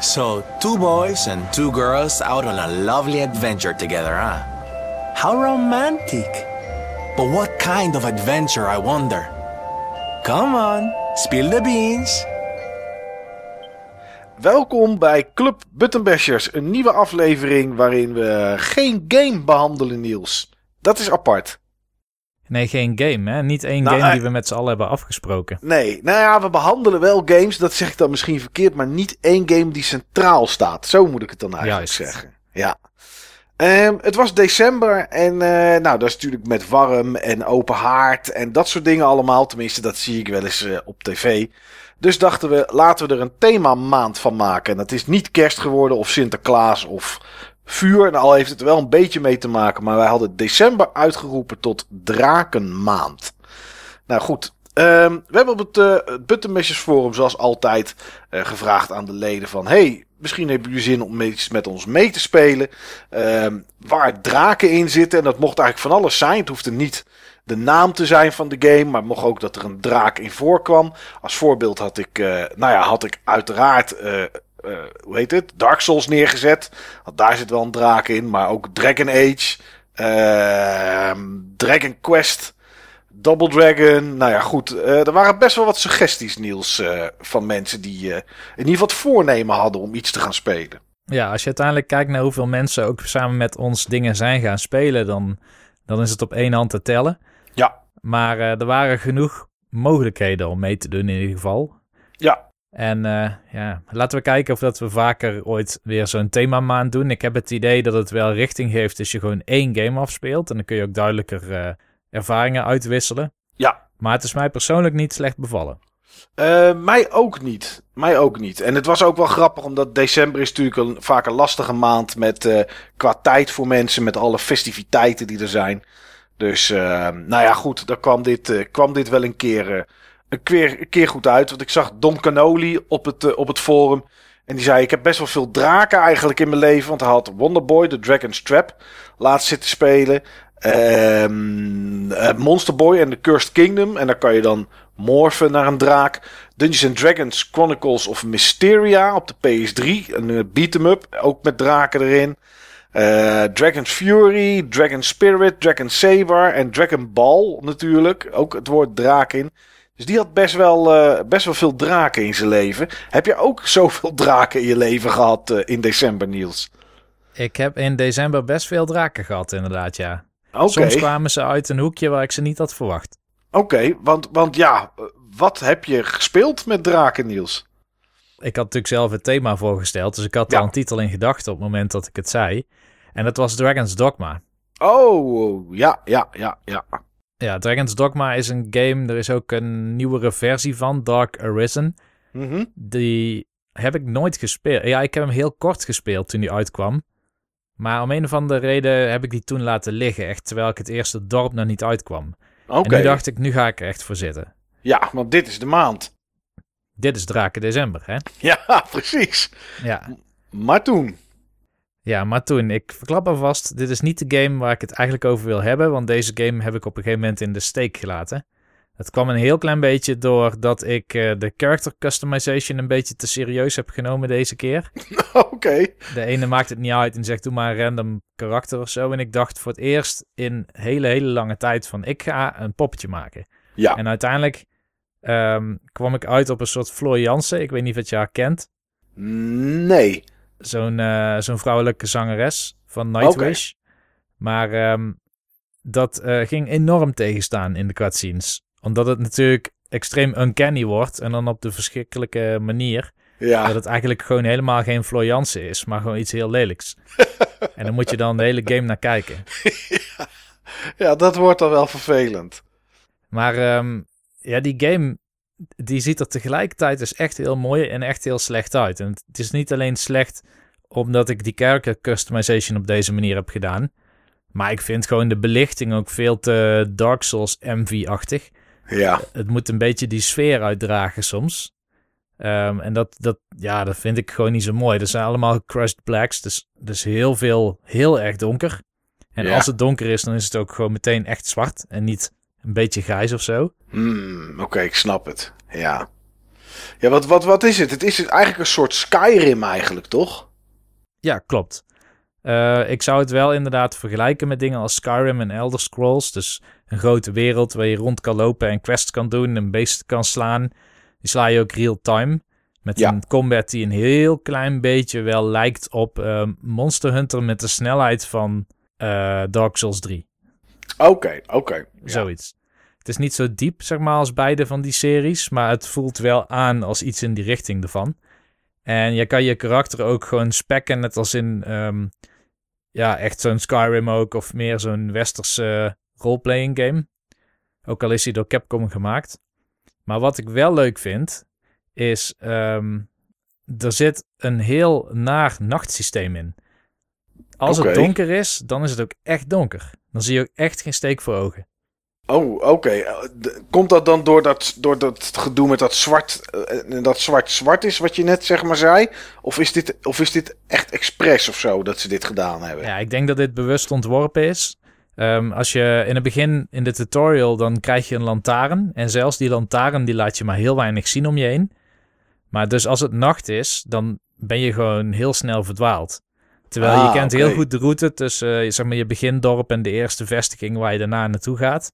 So, two boys and two girls out on a lovely adventure together, huh? How romantic. But what kind of adventure, I wonder? Come on, spill the beans. Welkom bij Club Buttonbashers, een nieuwe aflevering waarin we geen game behandelen, Niels. Dat is apart. Nee, geen game, hè? Niet één Nou, game eh, die we met z'n allen hebben afgesproken. Nee, nou ja, we behandelen wel games, dat zeg ik dan misschien verkeerd, maar niet één game die centraal staat. Zo moet ik het dan eigenlijk Juist. zeggen. Ja. Ehm, het was december en eh, nou, dat is natuurlijk met warm en open haard en dat soort dingen allemaal. Tenminste, dat zie ik wel eens eh, op tv. Dus dachten we, laten we er een themamaand van maken. En dat is niet kerst geworden of Sinterklaas of vuur. En al heeft het wel een beetje mee te maken. Maar wij hadden december uitgeroepen tot Drakenmaand. Nou goed, ehm, we hebben op het, eh het Buttonmashers Forum zoals altijd eh, gevraagd aan de leden van... Hey, misschien hebben jullie zin om iets met ons mee te spelen. Ehm, waar draken in zitten. En dat mocht eigenlijk van alles zijn. Het hoefde niet de naam te zijn van de game. Maar mocht ook dat er een draak in voorkwam. Als voorbeeld had ik, eh, nou ja, had ik uiteraard... eh, hoe heet het? Dark Souls neergezet. Want daar zit wel een draak in. Maar ook Dragon Age. ehm, Dragon Quest. Double Dragon. Nou ja, goed. eh, er waren best wel wat suggesties, Niels. eh, van mensen die in ieder geval het voornemen hadden om iets te gaan spelen. Ja, als je uiteindelijk kijkt naar hoeveel mensen ook samen met ons dingen zijn gaan spelen, dan, dan is het op één hand te tellen. Ja. Maar er waren genoeg mogelijkheden om mee te doen in ieder geval. Ja. En eh, ja, laten we kijken of dat we vaker ooit weer zo'n themamaand doen. Ik heb het idee dat het wel richting geeft als je gewoon één game afspeelt. En dan kun je ook duidelijker eh, ervaringen uitwisselen. Ja. Maar het is mij persoonlijk niet slecht bevallen. Eh, mij ook niet. Mij ook niet. En het was ook wel grappig, omdat december is natuurlijk een, vaak een lastige maand met qua tijd voor mensen, met alle festiviteiten die er zijn. Dus, nou ja, goed, daar kwam dit, kwam dit wel een keer, een, keer, keer goed uit. Want ik zag Don Canoli op het, eh, op het forum. En die zei: Ik heb best wel veel draken eigenlijk in mijn leven. Want hij had Wonderboy, The Dragon's Trap, laatst zitten spelen. Ehm eh, Monster Boy en The Cursed Kingdom. En dan kan je dan morfen naar een draak. Dungeons and Dragons Chronicles of Mysteria op de PS3. Een eh, beat-em-up, ook met draken erin. Eh, Dragon's Fury, Dragon Spirit, Dragon Saber en Dragon Ball natuurlijk. Ook het woord draak in. Dus die had best wel, eh, best wel veel draken in zijn leven. Heb je ook zoveel draken in je leven gehad eh, in december, Niels? Ik heb in december best veel draken gehad, inderdaad, ja. Soms kwamen ze uit een hoekje waar ik ze niet had verwacht. oké, want, want ja, eh, wat heb je gespeeld met draken, Niels? Ik had natuurlijk zelf het thema voorgesteld, dus ik had Ja. al een titel in gedachten op het moment dat ik het zei. En dat was Dragon's Dogma. Oh, ja, ja, ja, ja. Ja, Dragon's Dogma is een game, er is ook een nieuwere versie van, Dark Arisen. Mhm. Die heb ik nooit gespeeld. Ja, ik heb hem heel kort gespeeld toen die uitkwam. Maar om een of andere reden heb ik die toen laten liggen, echt terwijl ik het eerste dorp nog niet uitkwam. Oké, En nu dacht ik, nu ga ik er echt voor zitten. ja, want dit is de maand. Dit is Draken December, hè? Ja, precies. Ja. Maar toen. Ja, maar toen, ik verklap alvast, dit is niet de game waar ik het eigenlijk over wil hebben, want deze game heb ik op een gegeven moment in de steek gelaten. Het kwam een heel klein beetje doordat ik eh, de character customization een beetje te serieus heb genomen deze keer. Oké. De ene maakt het niet uit en zegt doe maar een random karakter of zo. En ik dacht voor het eerst in hele, hele lange tijd van ik ga een poppetje maken. Ja. En uiteindelijk ehm, kwam ik uit op een soort Floor Jansen. Ik weet niet of je haar kent. Nee. Zo'n eh, zo'n vrouwelijke zangeres van Nightwish. Maar ehm, dat eh, ging enorm tegenstaan in de cutscenes. Omdat het natuurlijk extreem uncanny wordt. En dan op de verschrikkelijke manier. Ja. Dat het eigenlijk gewoon helemaal geen Floor Jansen is. Maar gewoon iets heel lelijks. en dan moet je dan de hele game naar kijken. ja, dat wordt dan wel vervelend. Maar ehm, ja, die game die ziet er tegelijkertijd dus echt heel mooi en echt heel slecht uit. En het is niet alleen slecht omdat ik die character customization op deze manier heb gedaan. Maar ik vind gewoon de belichting ook veel te Dark Souls MV-achtig. Ja. Het moet een beetje die sfeer uitdragen soms. Ehm, en dat, dat, ja, dat vind ik gewoon niet zo mooi. Dat zijn allemaal crushed blacks, dus, dus heel veel, heel erg donker. En Ja. als het donker is, dan is het ook gewoon meteen echt zwart en niet Een beetje grijs of zo. Hmm, Oké, ik snap het. Ja. Ja, wat, wat, wat is het? Het is eigenlijk een soort Skyrim eigenlijk, toch? Ja, klopt. Uh, ik zou het wel inderdaad vergelijken met dingen als Skyrim en Elder Scrolls. Dus een grote wereld waar je rond kan lopen en quests kan doen en beesten kan slaan. Die sla je ook real-time. Met Ja. een combat die een heel klein beetje wel lijkt op uh, Monster Hunter met de snelheid van uh, Dark Souls 3. Oké, oké. Ja. Zoiets. Het is niet zo diep, zeg maar, als beide van die series. Maar het voelt wel aan als iets in die richting ervan. En je kan je karakter ook gewoon spekken, net als in... Um, ja, echt zo'n Skyrim ook. Of meer zo'n westerse roleplaying game. Ook al is hij door Capcom gemaakt. Maar wat ik wel leuk vind, is... Um, er zit een heel naar nachtsysteem in. Als het donker is, dan is het ook echt donker. Dan zie je ook echt geen steek voor ogen. Oh, oké. D- Komt dat dan door dat, door dat gedoe met dat zwart, uh, dat zwart zwart is wat je net zeg maar zei? Of is dit, of is dit echt expres of zo dat ze dit gedaan hebben? Ja, ik denk dat dit bewust ontworpen is. Um, als je in het begin in de tutorial, dan krijg je een lantaarn. En zelfs die lantaarn, die laat je maar heel weinig zien om je heen. Maar dus als het nacht is, dan ben je gewoon heel snel verdwaald. Terwijl Ah, je kent oké. heel goed de route tussen uh, zeg maar, je begindorp en de eerste vestiging waar je daarna naartoe gaat.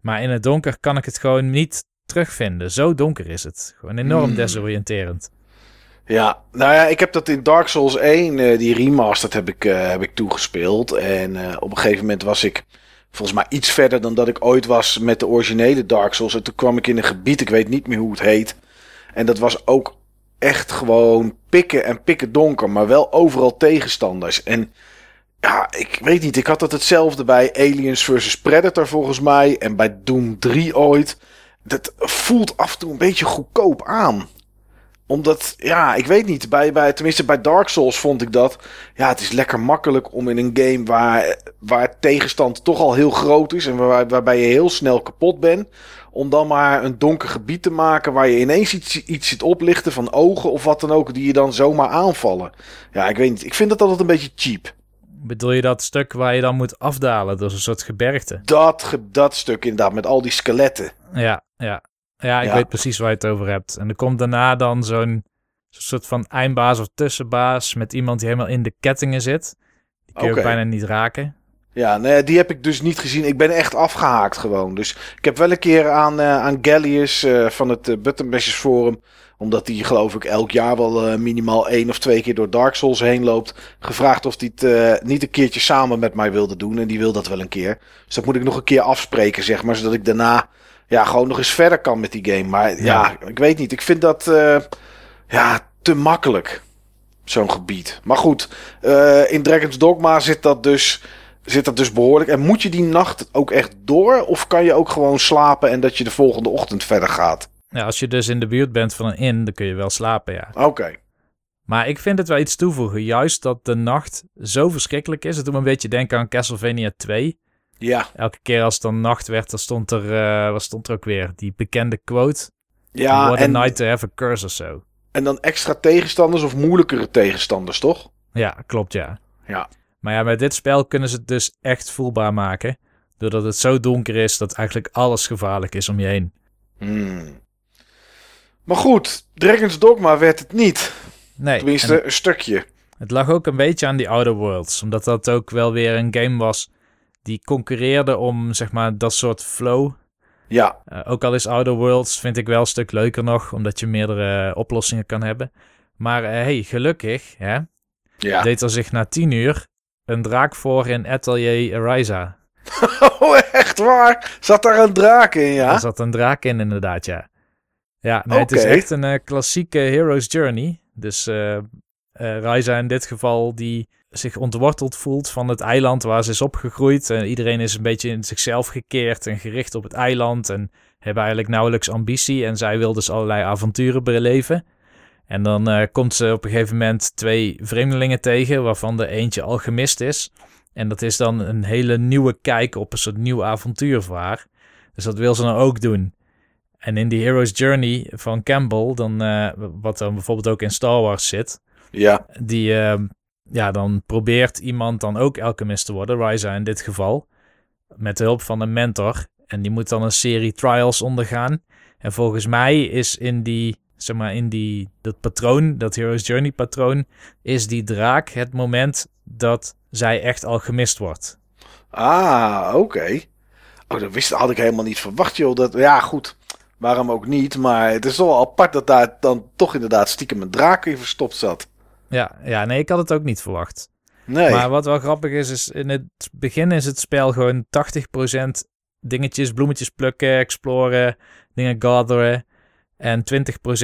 Maar in het donker kan ik het gewoon niet terugvinden. Zo donker is het. Gewoon enorm Hmm. desoriënterend. Ja, nou ja, ik heb dat in Dark Souls 1, uh, die remastered heb ik, uh, heb ik toegespeeld. En op een gegeven moment was ik volgens mij iets verder dan dat ik ooit was met de originele Dark Souls. En toen kwam ik in een gebied, ik weet niet meer hoe het heet. En dat was ook echt gewoon pikken en pikken donker, maar wel overal tegenstanders. En ja, ik weet niet, ik had dat hetzelfde bij Aliens vs Predator volgens mij en bij Doom 3 ooit. Dat voelt af en toe een beetje goedkoop aan omdat, ja, ik weet niet. Bij, bij, tenminste, bij Dark Souls vond ik dat. Ja, het is lekker makkelijk om in een game waar, waar tegenstand toch al heel groot is. En waar, waarbij je heel snel kapot bent. Om dan maar een donker gebied te maken waar je ineens iets, iets ziet oplichten van ogen of wat dan ook. Die je dan zomaar aanvallen. Ja, ik weet niet. Ik vind dat altijd een beetje cheap. Bedoel je dat stuk waar je dan moet afdalen door een soort gebergte? Dat, ge- dat stuk inderdaad, met al die skeletten. Ja, ja. Ja, ik Ja. weet precies waar je het over hebt. En er komt daarna dan zo'n soort van eindbaas of tussenbaas met iemand die helemaal in de kettingen zit. Die kun je ook bijna niet raken. Ja, nee, die heb ik dus niet gezien. Ik ben echt afgehaakt gewoon. Dus ik heb wel een keer aan, eh, aan Gallius eh, van het uh, Buttonbashers Forum... omdat die geloof ik elk jaar wel minimaal één of twee keer door Dark Souls heen loopt... gevraagd of hij het niet een keertje samen met mij wilde doen. En die wil dat wel een keer. Dus dat moet ik nog een keer afspreken, zeg maar. Zodat ik daarna ja, gewoon nog eens verder kan met die game. Maar ja, Ja. ik weet niet. Ik vind dat eh, ja, te makkelijk. Zo'n gebied. Maar goed, eh, in Dragon's Dogma zit dat dus zit dat dus behoorlijk. En moet je die nacht ook echt door? Of kan je ook gewoon slapen en dat je de volgende ochtend verder gaat? Ja, als je dus in de buurt bent van een inn, dan kun je wel slapen, ja. Oké. Maar ik vind het wel iets toevoegen. Juist dat de nacht zo verschrikkelijk is. Het doet me een beetje denken aan Castlevania 2. Ja. Elke keer als het dan nacht werd, dan stond er, eh, wat stond er ook weer? Die bekende quote. Ja, What a night to have a curse of zo. en dan extra tegenstanders of moeilijkere tegenstanders, toch? Ja, klopt ja. Ja. Maar ja, met dit spel kunnen ze het dus echt voelbaar maken. Doordat het zo donker is dat eigenlijk alles gevaarlijk is om je heen. Hmm. Maar goed, Dragon's Dogma werd het niet. Nee, Tenminste, en een stukje. het lag ook een beetje aan die Outer Worlds. Omdat dat ook wel weer een game was die concurreerde om, zeg maar, dat soort flow. Ja, Uh, ook al is Outer Worlds vind ik wel een stuk leuker nog, omdat je meerdere uh, oplossingen kan hebben. Maar uh, hey, gelukkig hè, ja. deed er zich na tien uur een draak voor in Atelier Ariza. Oh, echt waar? Zat daar een draak in, ja? Er zat een draak in, inderdaad, ja. Ja, nee, het is echt een klassieke hero's journey. Dus Ryza in dit geval, die zich ontworteld voelt van het eiland waar ze is opgegroeid. En iedereen is een beetje in zichzelf gekeerd en gericht op het eiland. En hebben eigenlijk nauwelijks ambitie. En zij wil dus allerlei avonturen beleven. En dan uh, komt ze op een gegeven moment twee vreemdelingen tegen, waarvan de eentje al gemist is. En dat is dan een hele nieuwe kijk op een soort nieuw avontuur voor haar. Dus dat wil ze dan ook doen. En in die Hero's Journey van Campbell, dan, uh, wat dan bijvoorbeeld ook in Star Wars zit, Ja. die, uh, ja, dan probeert iemand dan ook alchemist te worden, Ryza in dit geval, met de hulp van een mentor. En die moet dan een serie trials ondergaan. En volgens mij is in die, zeg maar, in die, dat patroon, dat Hero's Journey patroon, is die draak het moment dat zij echt al gemist wordt. Ah, oké. Oh, dat wist, had ik helemaal niet verwacht, joh. Dat, ja, goed. Waarom ook niet? Maar het is wel apart dat daar dan toch inderdaad stiekem een draak in verstopt zat. Ja, ja, nee, ik had het ook niet verwacht. Nee. Maar wat wel grappig is, is in het begin is het spel gewoon 80% dingetjes, bloemetjes plukken, exploren, dingen gatheren. En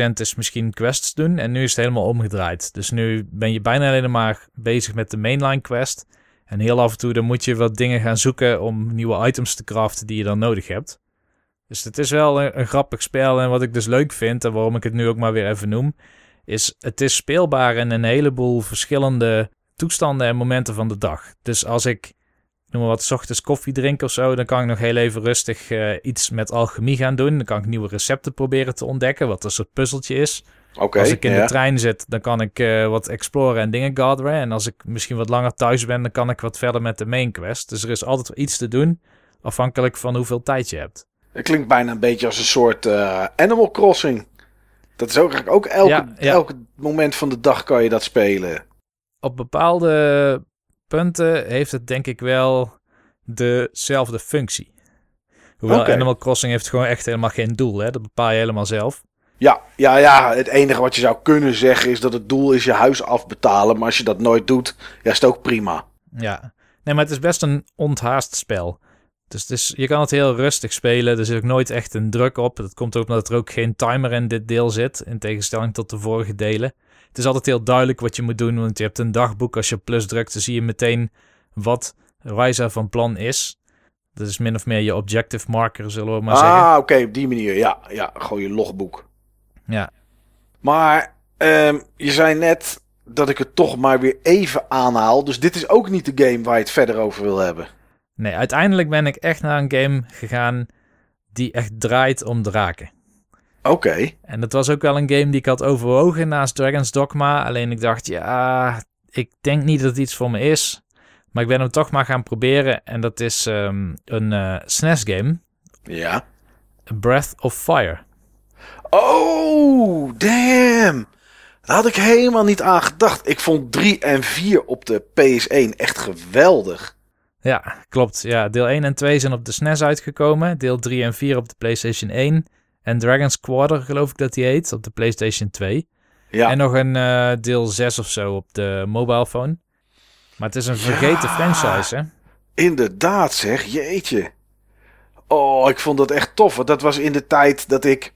20% is misschien quests doen. En nu is het helemaal omgedraaid. Dus nu ben je bijna alleen maar bezig met de mainline quest. En heel af en toe dan moet je wat dingen gaan zoeken om nieuwe items te craften die je dan nodig hebt. Dus het is wel een, een grappig spel. En wat ik dus leuk vind, en waarom ik het nu ook maar weer even noem, is het is speelbaar in een heleboel verschillende toestanden en momenten van de dag. Dus als ik noem maar wat, s ochtends koffie drink of zo, dan kan ik nog heel even rustig eh, iets met alchemie gaan doen. Dan kan ik nieuwe recepten proberen te ontdekken, wat een soort puzzeltje is. Als ik in ja. de trein zit, dan kan ik eh, wat exploren en dingen gatheren. En als ik misschien wat langer thuis ben, dan kan ik wat verder met de main quest. Dus er is altijd iets te doen, afhankelijk van hoeveel tijd je hebt. Het klinkt bijna een beetje als een soort eh, Animal Crossing. Dat is ook, ook elke, Ja, ja. elke moment van de dag kan je dat spelen. Op bepaalde punten heeft het denk ik wel dezelfde functie. Hoewel. Animal Crossing heeft gewoon echt helemaal geen doel, hè? dat bepaal je helemaal zelf. Ja, ja, ja, het enige wat je zou kunnen zeggen is dat het doel is je huis afbetalen. Maar als je dat nooit doet, ja, is het ook prima. Ja, nee, maar het is best een onthaast spel. Dus je kan het heel rustig spelen. Er zit ook nooit echt een druk op. Dat komt ook omdat er ook geen timer in dit deel zit. In tegenstelling tot de vorige delen. Het is altijd heel duidelijk wat je moet doen. Want je hebt een dagboek. Als je plus drukt, dan zie je meteen wat Ryza van plan is. Dat is min of meer je objective marker, zullen we maar zeggen. ah, oké, op die manier. Ja, ja, gewoon je logboek. Ja. Maar ehm, je zei net dat ik het toch maar weer even aanhaal. Dus dit is ook niet de game waar je het verder over wil hebben. Nee, uiteindelijk ben ik echt naar een game gegaan die echt draait om draken. Oké. En dat was ook wel een game die ik had overwogen naast Dragon's Dogma. Alleen ik dacht, ja, ik denk niet dat het iets voor me is. Maar ik ben hem toch maar gaan proberen. En dat is ehm, een eh SNES-game, Ja. Breath of Fire. Oh, damn. Daar had ik helemaal niet aan gedacht. Ik vond 3 en 4 op de PS1 echt geweldig. Ja, klopt. Ja, deel 1 en 2 zijn op de SNES uitgekomen. Deel 3 en 4 op de PlayStation 1. En Dragon's Quarter, geloof ik dat die heet, op de PlayStation 2. Ja. En nog een eh, deel 6 of zo op de mobile phone. Maar het is een vergeten Ja. franchise, hè? Inderdaad, zeg. Jeetje. Oh, ik vond dat echt tof. Want dat was in de tijd dat ik.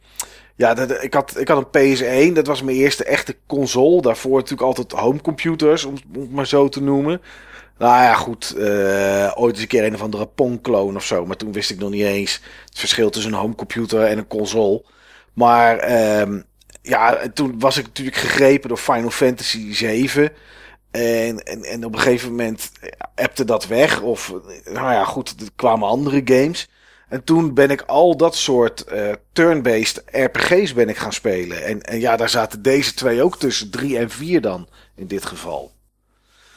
Ja, dat, ik, had, ik had een PS1. Dat was mijn eerste echte console. Daarvoor natuurlijk altijd homecomputers, om, om het maar zo te noemen. Nou ja, goed. eh, ooit eens een keer een of andere Pong-clone of zo. Maar toen wist ik nog niet eens het verschil tussen een homecomputer en een console. Maar ehm, ja, en toen was ik natuurlijk gegrepen door Final Fantasy 7. En, en, en op een gegeven moment appte dat weg. Of, nou ja, goed, er kwamen andere games. En toen ben ik al dat soort eh, turn-based RPG's ben ik gaan spelen. En, en ja, daar zaten deze twee ook tussen. Drie en vier dan, in dit geval.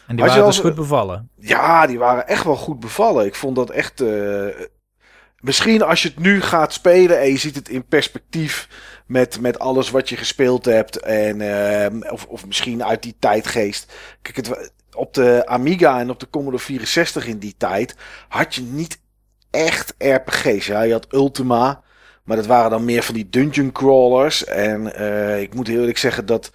En die waren dus goed bevallen. Ja, die waren echt wel goed bevallen. Ik vond dat echt. eh, misschien als je het nu gaat spelen en je ziet het in perspectief met, met alles wat je gespeeld hebt. En, eh, of, of misschien uit die tijdgeest. Kijk, het, op de Amiga en op de Commodore 64 in die tijd had je niet echt RPG's. Ja, je had Ultima. Maar dat waren dan meer van die dungeon crawlers. En eh, ik moet heel eerlijk zeggen dat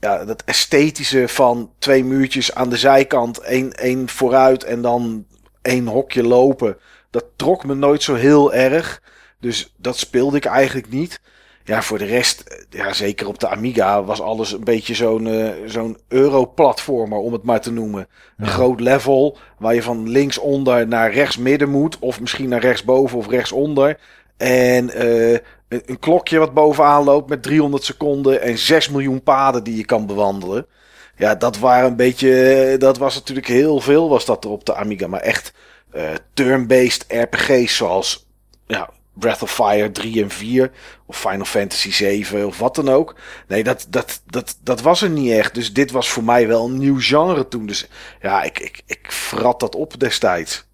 ja, dat esthetische van twee muurtjes aan de zijkant, één, één vooruit en dan één hokje lopen, dat trok me nooit zo heel erg. Dus dat speelde ik eigenlijk niet. Ja, voor de rest, eh, ja, zeker op de Amiga was alles een beetje zo'n eh, zo'n Euro-platformer, om het maar te noemen. Een Ja. groot level waar je van linksonder naar rechtsmidden moet, of misschien naar rechtsboven of rechtsonder. En eh, een, klokje wat bovenaan loopt met 300 seconden en 6 miljoen paden die je kan bewandelen. Ja, dat waren een beetje. Dat was natuurlijk heel veel, was dat er op de Amiga. Maar echt eh turn-based RPG's zoals ja, Breath of Fire 3 en 4. Of Final Fantasy 7 of wat dan ook. Nee, dat, dat, dat, dat was er niet echt. Dus dit was voor mij wel een nieuw genre toen. Dus ja, ik, ik, ik vrat dat op destijds.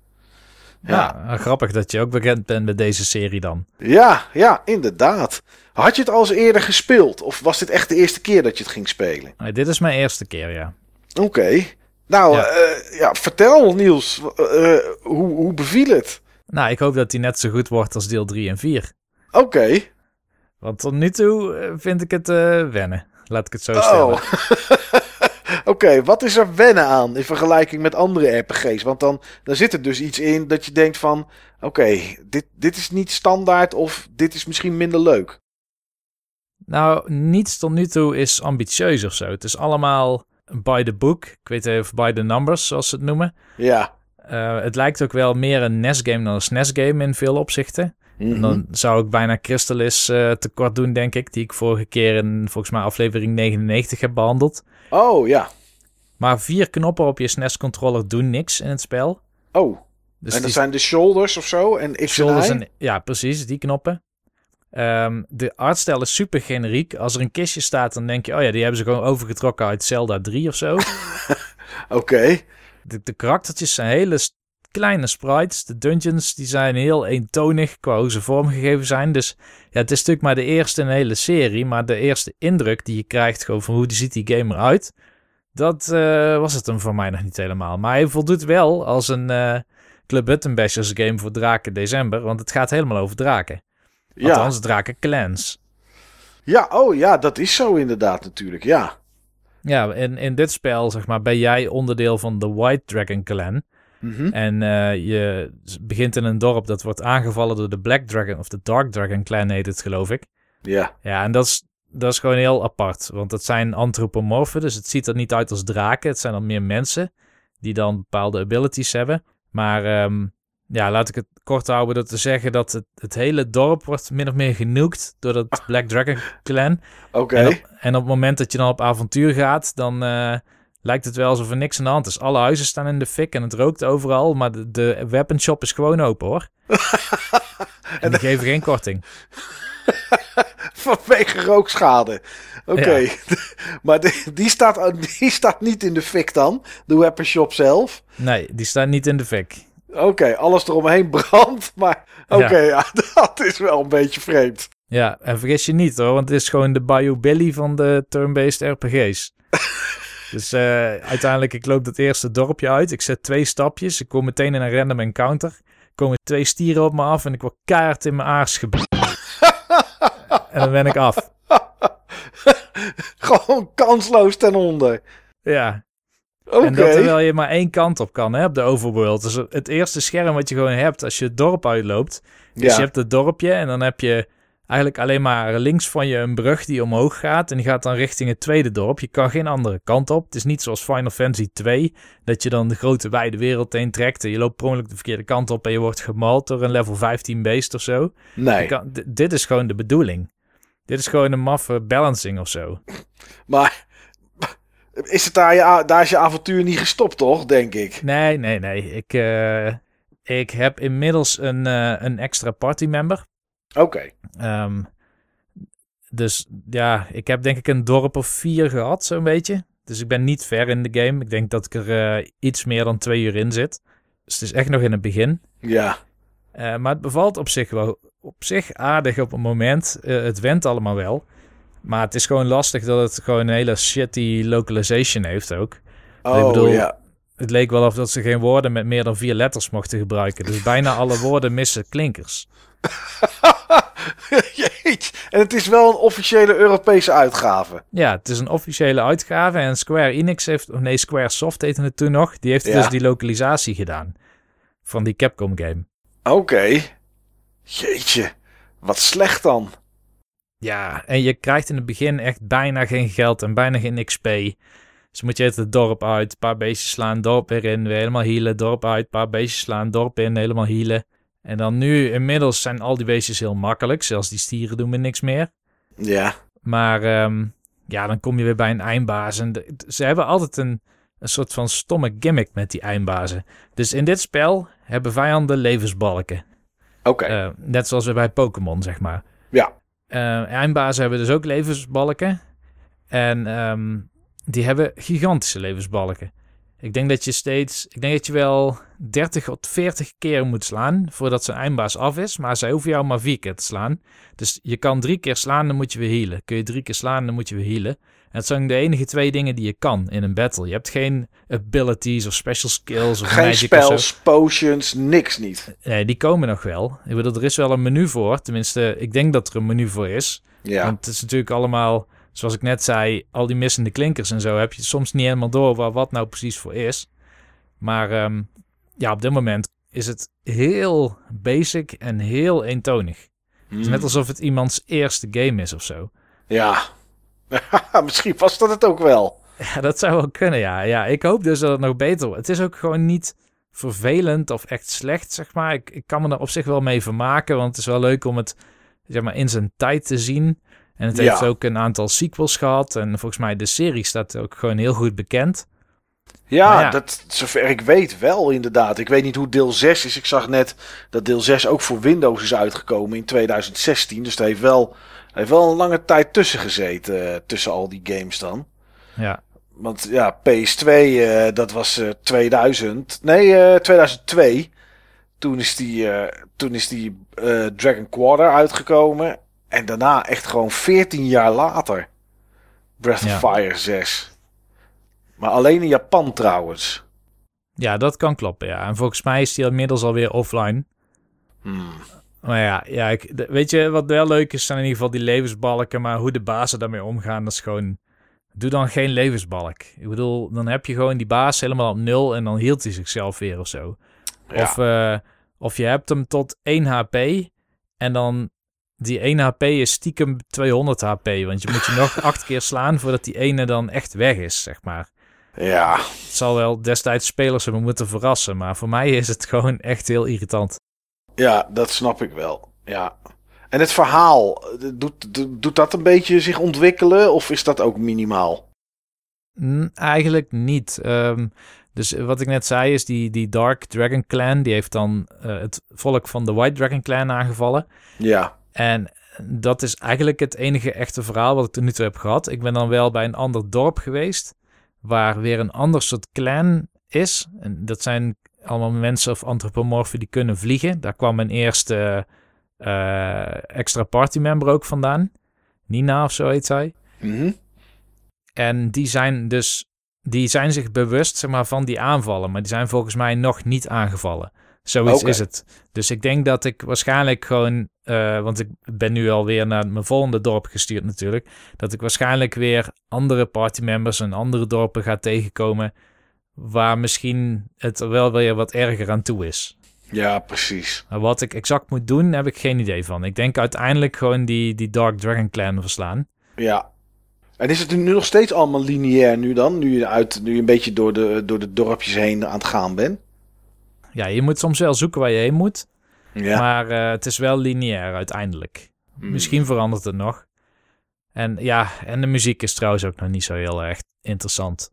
Ja, nou, grappig dat je ook bekend bent met deze serie dan. Ja, ja, inderdaad. Had je het al eens eerder gespeeld? Of was dit echt de eerste keer dat je het ging spelen? Nee, dit is mijn eerste keer, ja. Oké. Nou, Ja. ja. ja, vertel Niels, eh, eh, hoe, hoe beviel het? Nou, ik hoop dat die net zo goed wordt als deel 3 en 4. Oké. Want tot nu toe eh, vind ik het eh, wennen. Laat ik het zo stellen. Oh. Oké, wat is er wennen aan in vergelijking met andere RPG's? Want dan, dan zit er dus iets in dat je denkt van... Oké, dit, dit is niet standaard of dit is misschien minder leuk. Nou, niets tot nu toe is ambitieus of zo. Het is allemaal by the book. Ik weet even by the numbers, zoals ze het noemen. Ja. Eh, het lijkt ook wel meer een NES-game dan een SNES-game in veel opzichten. En dan zou ik bijna Crystalis eh tekort doen, denk ik. Die ik vorige keer in volgens mij aflevering 99 heb behandeld. Oh, ja. Maar vier knoppen op je SNES-controller doen niks in het spel. Oh, Dus en dat die zijn de shoulders of zo en X shoulders en ja, precies, die knoppen. Ehm, de artstijl is super generiek. Als er een kistje staat, dan denk je... oh ja, die hebben ze gewoon overgetrokken uit Zelda 3 of zo. Oké. De, de karaktertjes zijn hele kleine sprites. De dungeons die zijn heel eentonig qua hoe ze vormgegeven zijn. Dus ja, het is natuurlijk maar de eerste in een hele serie. Maar de eerste indruk die je krijgt gewoon van hoe ziet die game eruit... dat eh, was het hem voor mij nog niet helemaal. Maar hij voldoet wel als een eh Club Button Bashers game voor Draken december. Want het gaat helemaal over draken. Ja. Althans, draken clans. ja, oh ja, dat is zo inderdaad natuurlijk, ja. Ja, in, in dit spel zeg maar, ben jij onderdeel van de White Dragon clan. Mhm. En eh, je begint in een dorp dat wordt aangevallen door de Black Dragon of de Dark Dragon clan heet het geloof ik. Ja. Ja, en dat is, dat is gewoon heel apart. Want het zijn antropomorfen, dus het ziet er niet uit als draken. Het zijn dan meer mensen die dan bepaalde abilities hebben. Maar ehm, ja, laat ik het kort houden door te zeggen dat het, het hele dorp wordt min of meer genukt door dat Black Dragon clan. Oké. En, op, en op het moment dat je dan op avontuur gaat, dan eh, lijkt het wel alsof er niks aan de hand is. Alle huizen staan in de fik en het rookt overal, maar de, de weapon shop is gewoon open hoor. en die geven geen korting. Vanwege rookschade. Oké. maar die, die, staat, die staat niet in de fik dan, de weapon shop zelf. Nee, die staan niet in de fik. Oké, alles eromheen brandt, maar oké, ja. dat is wel een beetje vreemd. Ja, en vergis je niet hoor, want het is gewoon de Bayou Billy van de turn-based RPG's. dus eh, uiteindelijk, ik loop dat eerste dorpje uit. Ik zet twee stapjes. Ik kom meteen in een random encounter. Er komen twee stieren op me af en ik word keihard in mijn aars ge... en dan ben ik af. Gewoon kansloos ten onder. Ja, Oké. En dat terwijl je maar één kant op kan hè, op de overworld. Dus het eerste scherm wat je gewoon hebt als je het dorp uitloopt. Dus Ja. je hebt het dorpje en dan heb je eigenlijk alleen maar links van je een brug die omhoog gaat. En die gaat dan richting het tweede dorp. Je kan geen andere kant op. Het is niet zoals Final Fantasy 2, dat je dan de grote wijde wereld heen trekt. En je loopt per ongeluk de verkeerde kant op en je wordt gemald door een level 15 beest of zo. Nee, kan, dit is gewoon de bedoeling. Dit is gewoon een maffe balancing of zo. maar is het daar, je, daar is je avontuur niet gestopt, toch? Denk ik. Nee, nee, nee. Ik, eh, ik heb inmiddels een, eh, een extra partymember. Oké. Ehm, dus ja, ik heb denk ik een dorp of vier gehad, zo'n beetje. Dus ik ben niet ver in de game. Ik denk dat ik er eh, iets meer dan twee uur in zit. Dus het is echt nog in het begin. Ja. Eh, maar het bevalt op zich wel op zich aardig op het moment. Eh, het went allemaal wel. Maar het is gewoon lastig dat het gewoon een hele shitty localization heeft ook. Oh, Ik bedoel- ja. Het leek wel of dat ze geen woorden met meer dan vier letters mochten gebruiken. Dus bijna alle woorden missen klinkers. Jeetje. En het is wel een officiële Europese uitgave. Ja, het is een officiële uitgave en Square Enix heeft, of nee, Square Soft heette het toen nog, die heeft Ja. dus die lokalisatie gedaan van die Capcom game. Oké. Jeetje. Wat slecht dan. Ja, en je krijgt in het begin echt bijna geen geld en bijna geen XP. Dus moet je het dorp uit, een paar beestjes slaan, dorp weer in, weer helemaal healen, dorp uit, een paar beestjes slaan, dorp in, helemaal healen. En dan nu, inmiddels zijn al die beestjes heel makkelijk, zelfs die stieren doen me niks meer. Ja. Maar ehm, ja, dan kom je weer bij een eindbaas. En de- ze hebben altijd een, een soort van stomme gimmick met die eindbazen. Dus in dit spel hebben vijanden levensbalken. Oké. Eh, net zoals we bij Pokémon, zeg maar. Ja. Eh, eindbazen hebben dus ook levensbalken. En ehm, die hebben gigantische levensbalken. Ik denk dat je steeds, ik denk dat je wel 30 tot 40 keer moet slaan voordat zijn eindbaas af is. Maar zij hoeven jou maar vier keer te slaan. Dus je kan drie keer slaan, dan moet je weer healen. Kun je drie keer slaan, dan moet je weer healen. Dat zijn de enige twee dingen die je kan in een battle. Je hebt geen abilities of special skills of Geen magic spells, of zo. potions, niks niet. Nee, die komen nog wel. Ik bedoel, er is wel een menu voor. Tenminste, ik denk dat er een menu voor is. Ja, Want het is natuurlijk allemaal, zoals ik net zei, al die missende klinkers en zo heb je soms niet helemaal door waar wat nou precies voor is. Maar ehm, ja, op dit moment is het heel basic en heel eentonig. Het is Hmm. net alsof het iemands eerste game is of zo. ja. misschien was dat het ook wel. Ja, dat zou wel kunnen, ja. Ja, ik hoop dus dat het nog beter wordt. Het is ook gewoon niet vervelend of echt slecht, zeg maar. Ik, ik kan me er op zich wel mee vermaken, want het is wel leuk om het zeg maar, in zijn tijd te zien. En het Ja. heeft ook een aantal sequels gehad. En volgens mij de serie staat ook gewoon heel goed bekend. Ja. Dat, zover ik weet wel inderdaad. Ik weet niet hoe deel 6 is. Ik zag net dat deel 6 ook voor Windows is uitgekomen in 2016. Dus er heeft wel, heeft wel een lange tijd tussen gezeten. eh, tussen al die games dan. Ja, Want ja, PS2, eh, dat was eh, 2000. Nee, eh, 2002. Toen is die, toen is die Dragon Quarter uitgekomen. En daarna echt gewoon 14 jaar later. Breath Ja. of Fire 6. Maar alleen in Japan trouwens. ja, dat kan kloppen, ja. En volgens mij is die inmiddels alweer offline. Hmm. Maar ja, ja ik, de- weet je wat wel leuk is? Zijn in ieder geval die levensbalken. Maar hoe de bazen daarmee omgaan, dat is gewoon... Doe dan geen levensbalk. Ik bedoel, dan heb je gewoon die baas helemaal op nul... en dan hield hij zichzelf weer of zo. Ja. Of, eh, of je hebt hem tot 1 HP... en dan die 1 HP is stiekem 200 HP. Want je moet je nog acht keer slaan... voordat die ene dan echt weg is, zeg maar. ja. Het zal wel destijds spelers hebben moeten verrassen... maar voor mij is het gewoon echt heel irritant. Ja, dat snap ik wel. Ja. En het verhaal, doet, doet, dat een beetje zich ontwikkelen? Of is dat ook minimaal? Mm, Eigenlijk niet. Ehm, dus wat ik net zei is die, die Dark Dragon Clan, die heeft dan eh, het volk van de White Dragon Clan aangevallen. Ja. En dat is eigenlijk het enige echte verhaal wat ik tot nu toe heb gehad. Ik ben dan wel bij een ander dorp geweest, waar weer een ander soort clan is. En dat zijn allemaal mensen of antropomorfen die kunnen vliegen. Daar kwam een eerste eh, extra partymember ook vandaan. Nina of zo heet zij. Mhm. En die zijn dus, die zijn zich bewust zeg maar, van die aanvallen, maar die zijn volgens mij nog niet aangevallen. Zoiets is het. Dus ik denk dat ik waarschijnlijk gewoon, eh, want ik ben nu alweer naar mijn volgende dorp gestuurd natuurlijk, dat ik waarschijnlijk weer andere partymembers en andere dorpen ga tegenkomen, waar misschien het er wel weer wat erger aan toe is. Ja, precies. Maar wat ik exact moet doen, heb ik geen idee van. Ik denk uiteindelijk gewoon die, die Dark Dragon Clan verslaan. Ja. En is het nu nog steeds allemaal lineair nu dan? Nu je, uit, nu je een beetje door de, door de dorpjes heen aan het gaan bent? Ja, je moet soms wel zoeken waar je heen moet. Ja. Maar eh, het is wel lineair uiteindelijk. Hmm. Misschien verandert het nog. En ja, en de muziek is trouwens ook nog niet zo heel erg interessant.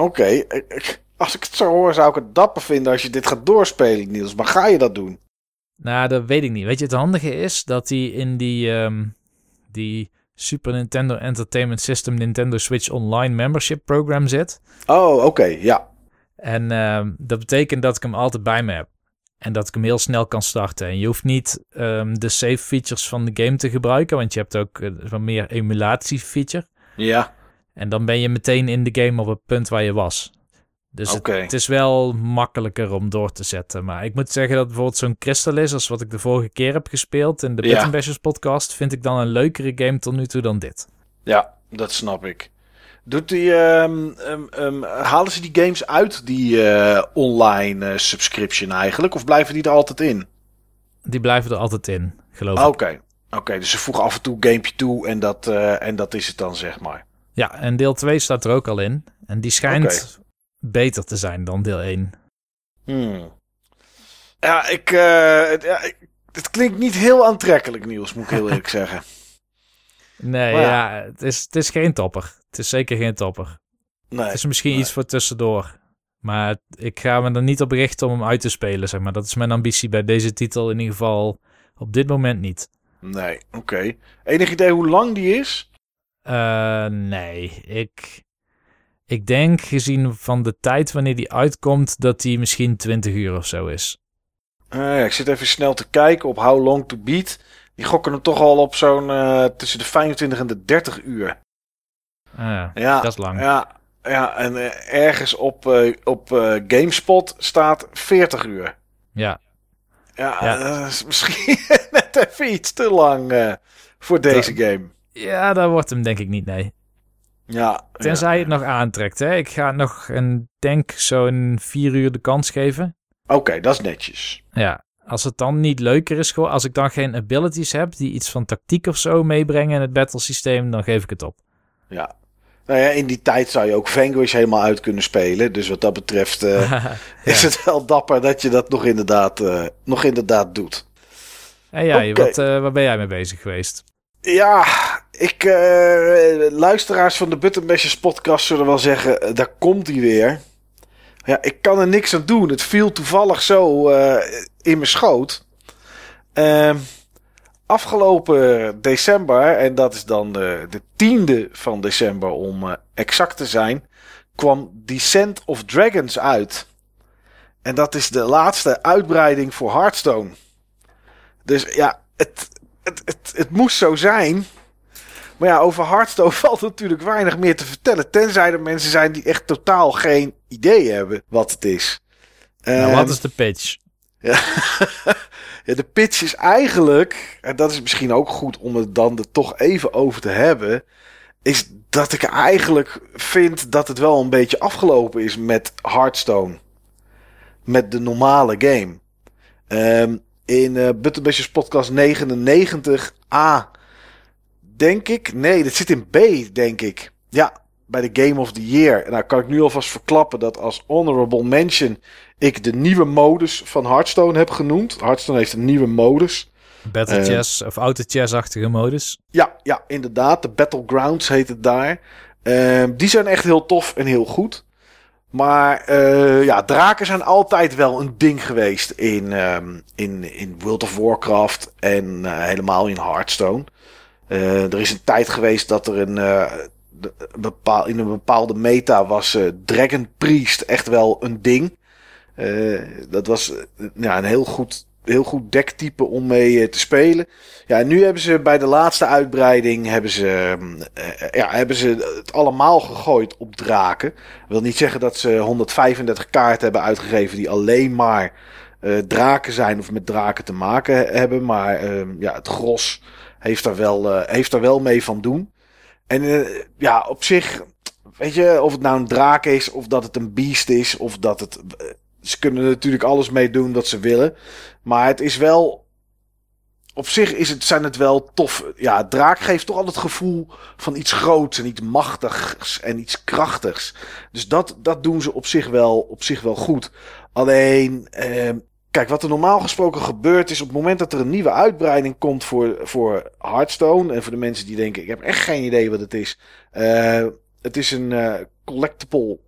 Oké. ik- Als ik het zo hoor, zou ik het dapper vinden als je dit gaat doorspelen, Niels. Maar ga je dat doen? Nou, dat weet ik niet. Weet je, het handige is dat hij in die, ehm, die Super Nintendo Entertainment System Nintendo Switch Online Membership Program zit. Oh, oké. Ja. En ehm, dat betekent dat ik hem altijd bij me heb. En dat ik hem heel snel kan starten. En je hoeft niet ehm, de save features van de game te gebruiken, want je hebt ook eh, wat meer emulatie feature. Ja. En dan ben je meteen in de game op het punt waar je was. Dus het- is wel makkelijker om door te zetten. Maar ik moet zeggen dat bijvoorbeeld zo'n Crystal is, als wat ik de vorige keer heb gespeeld in de Ja. Bashers podcast, vind ik dan een leukere game tot nu toe dan dit. Ja, dat snap ik. Doet die, ehm, ehm, ehm, halen ze die games uit, die eh, online eh, subscription eigenlijk? Of blijven die er altijd in? Die blijven er altijd in, geloof Ah, ik. Oké. Oké, dus ze voegen af en toe een gamepje toe en dat, eh, en dat is het dan, zeg maar. Ja, en deel 2 staat er ook al in. En die schijnt beter te zijn dan deel 1. Hmm. Ja, ik, eh, het, ja, ik- het klinkt niet heel aantrekkelijk, Niels, moet ik heel eerlijk zeggen. Nee, Maar ja, ja. het, is, het is geen topper. Het is zeker geen topper. Nee. Het is misschien nee. iets voor tussendoor. Maar ik ga me er niet op richten om hem uit te spelen, zeg maar. Dat is mijn ambitie bij deze titel in ieder geval op dit moment niet. Nee, oké. Enig idee hoe lang die is? Eh, nee, ik, Ik denk gezien van de tijd wanneer die uitkomt, dat die misschien 20 uur of zo is. Uh, ja, ik zit even snel te kijken op How Long to Beat. Die gokken hem toch al op zo'n uh, tussen de 25 en de 30 uur. Ah, ja, dat is lang. Ja, ja en ergens op, op GameSpot staat 40 uur. Ja. Ja, is misschien net even iets te lang voor deze game. Ja, dat wordt hem denk ik niet, nee. Ja. Tenzij ja. het nog aantrekt. Hè? Ik ga nog een denk zo'n vier uur de kans geven. Oké, okay, dat is netjes. Ja, als het dan niet leuker is, gewoon als ik dan geen abilities heb die iets van tactiek of zo meebrengen in het battle systeem, dan geef ik het op. Ja. Nou ja, in die tijd zou je ook Vanquish helemaal uit kunnen spelen. Dus wat dat betreft uh, ja. is het wel dapper dat je dat nog inderdaad, uh, nog inderdaad doet. En jij, okay. wat, uh, waar ben jij mee bezig geweest? Ja, ik, uh, luisteraars van de Buttonbashers podcast zullen wel zeggen, daar komt hij weer. Ja, ik kan er niks aan doen. Het viel toevallig zo uh, in mijn schoot. Uh, afgelopen december, en dat is dan de, de tiende van december om exact te zijn, kwam Descent of Dragons uit. En dat is de laatste uitbreiding voor Hearthstone. Dus ja, het, het, het, het moest zo zijn. Maar ja, over Hearthstone valt natuurlijk weinig meer te vertellen. Tenzij er mensen zijn die echt totaal geen idee hebben wat het is. Nou, um, wat is de pitch? Ja. ja, de pitch is eigenlijk, en dat is misschien ook goed om het dan er toch even over te hebben, is dat ik eigenlijk vind dat het wel een beetje afgelopen is met Hearthstone. Met de normale game. Um, in uh, podcast 99a denk ik. Nee, dat zit in B, denk ik. Ja, bij de Game of the Year. Nou, kan ik nu alvast verklappen dat als honorable mention ik de nieuwe modus van Hearthstone heb genoemd. Hearthstone heeft een nieuwe modus. Battle uh, chess of auto chess-achtige modus. Ja, ja, inderdaad. De Battlegrounds heet het daar. Uh, die zijn echt heel tof en heel goed. Maar uh, ja, draken zijn altijd wel een ding geweest in, um, in, in World of Warcraft en helemaal in Hearthstone. Uh, er is een tijd geweest dat er een, uh, bepaal, in een bepaalde meta was uh, Dragon Priest echt wel een ding. dat was ja, een heel goed, heel goed dektype om mee te spelen. Ja, nu hebben ze bij de laatste uitbreiding hebben ze, ja, hebben ze het allemaal gegooid op draken. Dat wil niet zeggen dat ze 135 kaarten hebben uitgegeven die alleen maar draken zijn of met draken te maken hebben. Maar ja, het gros heeft daar wel, uh, heeft daar wel mee van doen. En uh, ja, op zich, weet je, of het nou een draak is, of dat het een beest is, of dat het. Uh, ze kunnen natuurlijk alles mee doen wat ze willen. Maar het is wel. Op zich is het, zijn het wel tof. Ja, draak geeft toch altijd het gevoel van iets groots en iets machtigs en iets krachtigs. Dus dat, dat doen ze op zich wel, op zich wel goed. Alleen, ehm, Kijk, wat er normaal gesproken gebeurt is op het moment dat er een nieuwe uitbreiding komt voor, voor Hearthstone. En voor de mensen die denken, ik heb echt geen idee wat het is. Uh, het is een uh, collectible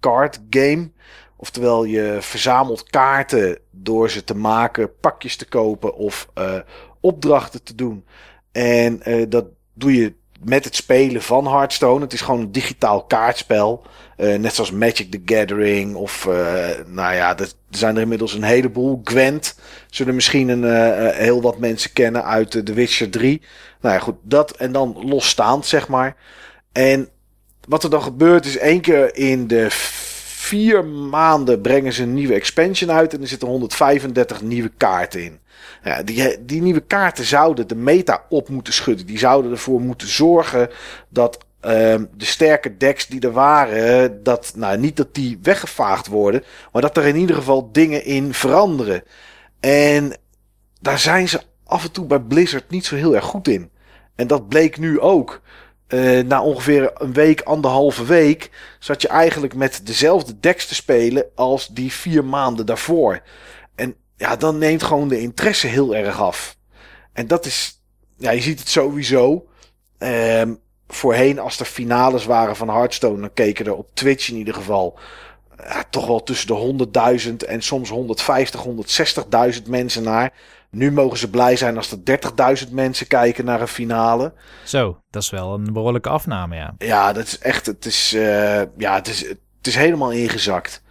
card game. Oftewel, je verzamelt kaarten door ze te maken, pakjes te kopen of uh, opdrachten te doen. En dat doe je met het spelen van Hearthstone. Het is gewoon een digitaal kaartspel. Uh, net zoals Magic the Gathering. Of uh, nou ja, er zijn er inmiddels een heleboel. Gwent zullen misschien een, uh, heel wat mensen kennen uit The Witcher 3. Nou ja, goed, dat en dan losstaand, zeg maar. En wat er dan gebeurt is één keer in de vier maanden brengen ze een nieuwe expansion uit. En er zitten 135 nieuwe kaarten in. Ja, die, die nieuwe kaarten zouden de meta op moeten schudden. Die zouden ervoor moeten zorgen dat um, de sterke decks die er waren, dat, nou, niet dat die weggevaagd worden, maar dat er in ieder geval dingen in veranderen. En daar zijn ze af en toe bij Blizzard niet zo heel erg goed in. En dat bleek nu ook. Uh, na ongeveer een week, anderhalve week, zat je eigenlijk met dezelfde decks te spelen als die vier maanden daarvoor. Ja, dan neemt gewoon de interesse heel erg af. En dat is, ja, je ziet het sowieso. Um, voorheen, als er finales waren van Hearthstone, dan keken er op Twitch in ieder geval ja, toch wel tussen de 100.000 en soms 150, 160.000 mensen naar. Nu mogen ze blij zijn als er 30.000 mensen kijken naar een finale. Zo, dat is wel een behoorlijke afname, ja. Ja, dat is echt. Het is, uh, ja, het is, het is helemaal ingezakt.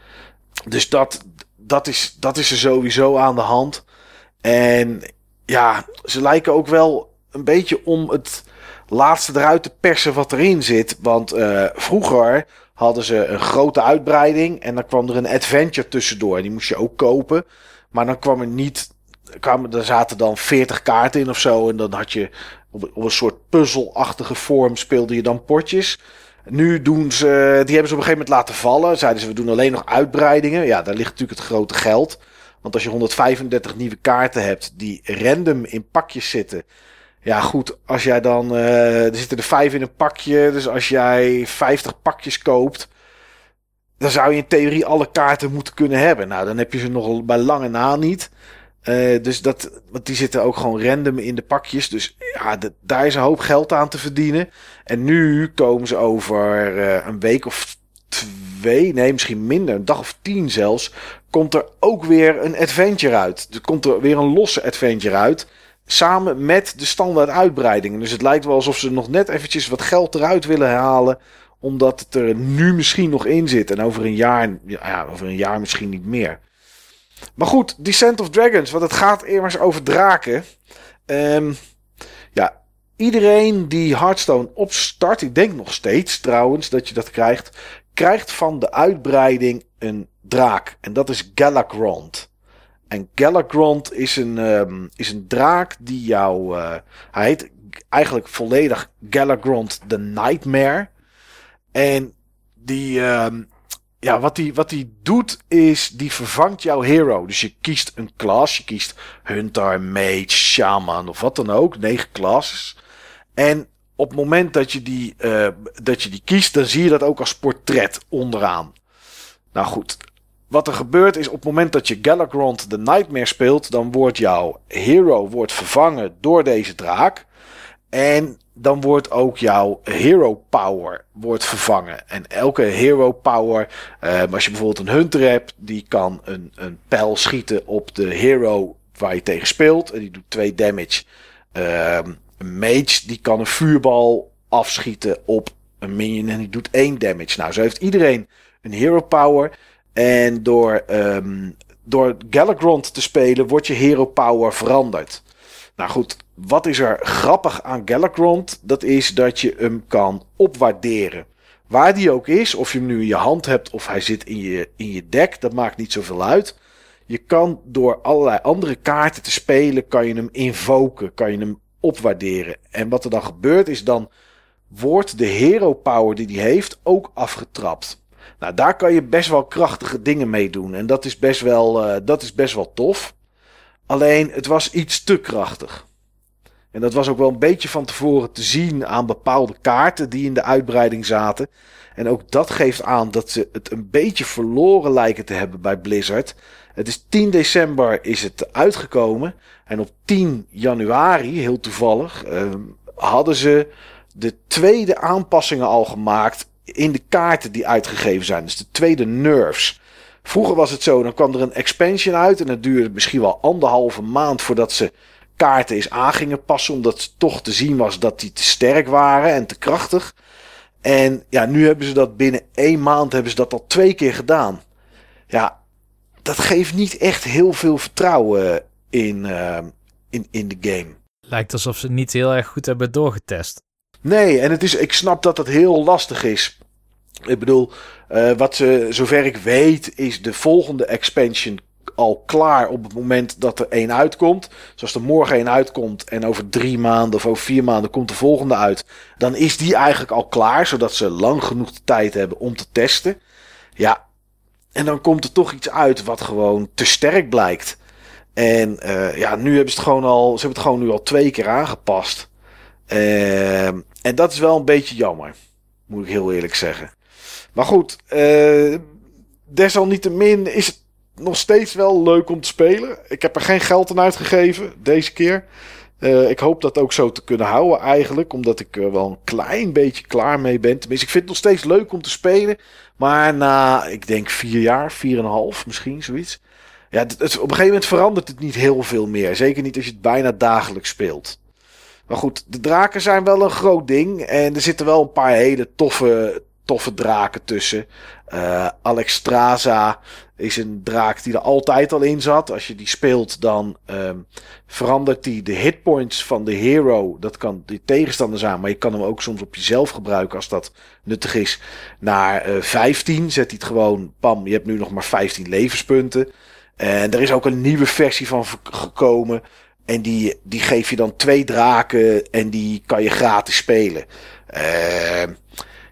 Dus dat, dat, is, dat is er sowieso aan de hand. En ja, ze lijken ook wel een beetje om het laatste eruit te persen wat erin zit. Want uh, vroeger hadden ze een grote uitbreiding en dan kwam er een adventure tussendoor. Die moest je ook kopen. Maar dan kwam er niet. Kwamen, er zaten dan 40 kaarten in of zo. En dan had je op, op een soort puzzelachtige vorm speelde je dan potjes. Nu doen ze. Die hebben ze op een gegeven moment laten vallen. Zeiden ze, we doen alleen nog uitbreidingen. Ja, daar ligt natuurlijk het grote geld. Want als je 135 nieuwe kaarten hebt die random in pakjes zitten. Ja, goed, als jij dan. Uh, er zitten er vijf in een pakje. Dus als jij 50 pakjes koopt. Dan zou je in theorie alle kaarten moeten kunnen hebben. Nou, dan heb je ze nog bij lange na niet. Uh, dus dat, want die zitten ook gewoon random in de pakjes. Dus ja, daar is een hoop geld aan te verdienen. En nu komen ze over uh, een week of twee, nee, misschien minder, een dag of tien zelfs, komt er ook weer een adventure uit. Er komt er weer een losse adventure uit. Samen met de standaard uitbreidingen. Dus het lijkt wel alsof ze nog net eventjes wat geld eruit willen halen. Omdat het er nu misschien nog in zit. En over een jaar, ja, over een jaar misschien niet meer. Maar goed, Descent of Dragons. Want het gaat immers over draken. Um, ja, iedereen die Hearthstone opstart. Ik denk nog steeds trouwens dat je dat krijgt. Krijgt van de uitbreiding een draak. En dat is Galakrond. En Galakrond is een, um, is een draak die jou. Uh, hij heet eigenlijk volledig Galakrond the Nightmare. En die. Um, ja, wat die, wat die doet is. Die vervangt jouw hero. Dus je kiest een klas. Je kiest Hunter, Mage, Shaman of wat dan ook. Negen classes. En op het moment dat je, die, uh, dat je die kiest, dan zie je dat ook als portret onderaan. Nou goed, wat er gebeurt is op het moment dat je Galakrond de Nightmare speelt, dan wordt jouw hero wordt vervangen door deze draak. En dan wordt ook jouw hero power wordt vervangen. En elke hero power, um, als je bijvoorbeeld een hunter hebt, die kan een, een pijl schieten op de hero waar je tegen speelt. En die doet 2 damage. Um, een mage die kan een vuurbal afschieten op een minion en die doet 1 damage. Nou, zo heeft iedereen een hero power. En door, um, door Galakrond te spelen wordt je hero power veranderd. Nou goed, wat is er grappig aan Galakrond? Dat is dat je hem kan opwaarderen. Waar die ook is, of je hem nu in je hand hebt of hij zit in je, in je deck, dat maakt niet zoveel uit. Je kan door allerlei andere kaarten te spelen, kan je hem invoken, kan je hem opwaarderen. En wat er dan gebeurt is dan wordt de hero power die hij heeft ook afgetrapt. Nou, daar kan je best wel krachtige dingen mee doen. En dat is best wel, uh, dat is best wel tof. Alleen, het was iets te krachtig. En dat was ook wel een beetje van tevoren te zien aan bepaalde kaarten die in de uitbreiding zaten. En ook dat geeft aan dat ze het een beetje verloren lijken te hebben bij Blizzard. Het is 10 december is het uitgekomen. En op 10 januari, heel toevallig, uh, hadden ze de tweede aanpassingen al gemaakt in de kaarten die uitgegeven zijn. Dus de tweede nerfs. Vroeger was het zo, dan kwam er een expansion uit en het duurde misschien wel anderhalve maand voordat ze kaarten is aan gingen passen, omdat toch te zien was dat die te sterk waren en te krachtig. En ja, nu hebben ze dat binnen één maand hebben ze dat al twee keer gedaan. Ja, dat geeft niet echt heel veel vertrouwen in, uh, in, in de game. Lijkt alsof ze niet heel erg goed hebben doorgetest. Nee, en het is, ik snap dat het heel lastig is. Ik bedoel, uh, wat ze, zover ik weet, is de volgende expansion al klaar op het moment dat er één uitkomt. Dus als er morgen één uitkomt en over drie maanden of over vier maanden komt de volgende uit. Dan is die eigenlijk al klaar, zodat ze lang genoeg de tijd hebben om te testen. Ja, en dan komt er toch iets uit wat gewoon te sterk blijkt. En uh, ja, nu hebben ze het gewoon al, ze hebben het gewoon nu al twee keer aangepast. Uh, en dat is wel een beetje jammer, moet ik heel eerlijk zeggen. Maar goed, uh, desalniettemin is het nog steeds wel leuk om te spelen. Ik heb er geen geld aan uitgegeven deze keer. Uh, ik hoop dat ook zo te kunnen houden eigenlijk. Omdat ik er wel een klein beetje klaar mee ben. Tenminste, ik vind het nog steeds leuk om te spelen. Maar na, ik denk vier jaar, vier en een half misschien, zoiets. ja, het- op een gegeven moment verandert het niet heel veel meer. Zeker niet als je het bijna dagelijks speelt. Maar goed, de draken zijn wel een groot ding. En er zitten wel een paar hele toffe, toffe draken tussen. Eh Alexstrasza is een draak die er altijd al in zat. Als je die speelt, dan ehm, verandert die de hitpoints van de hero. Dat kan de tegenstander zijn, maar je kan hem ook soms op jezelf gebruiken als dat nuttig is. Naar eh 15 zet hij het gewoon, pam, je hebt nu nog maar 15 levenspunten. En er is ook een nieuwe versie van gekomen. En die, die geef je dan twee draken en die kan je gratis spelen. Ehm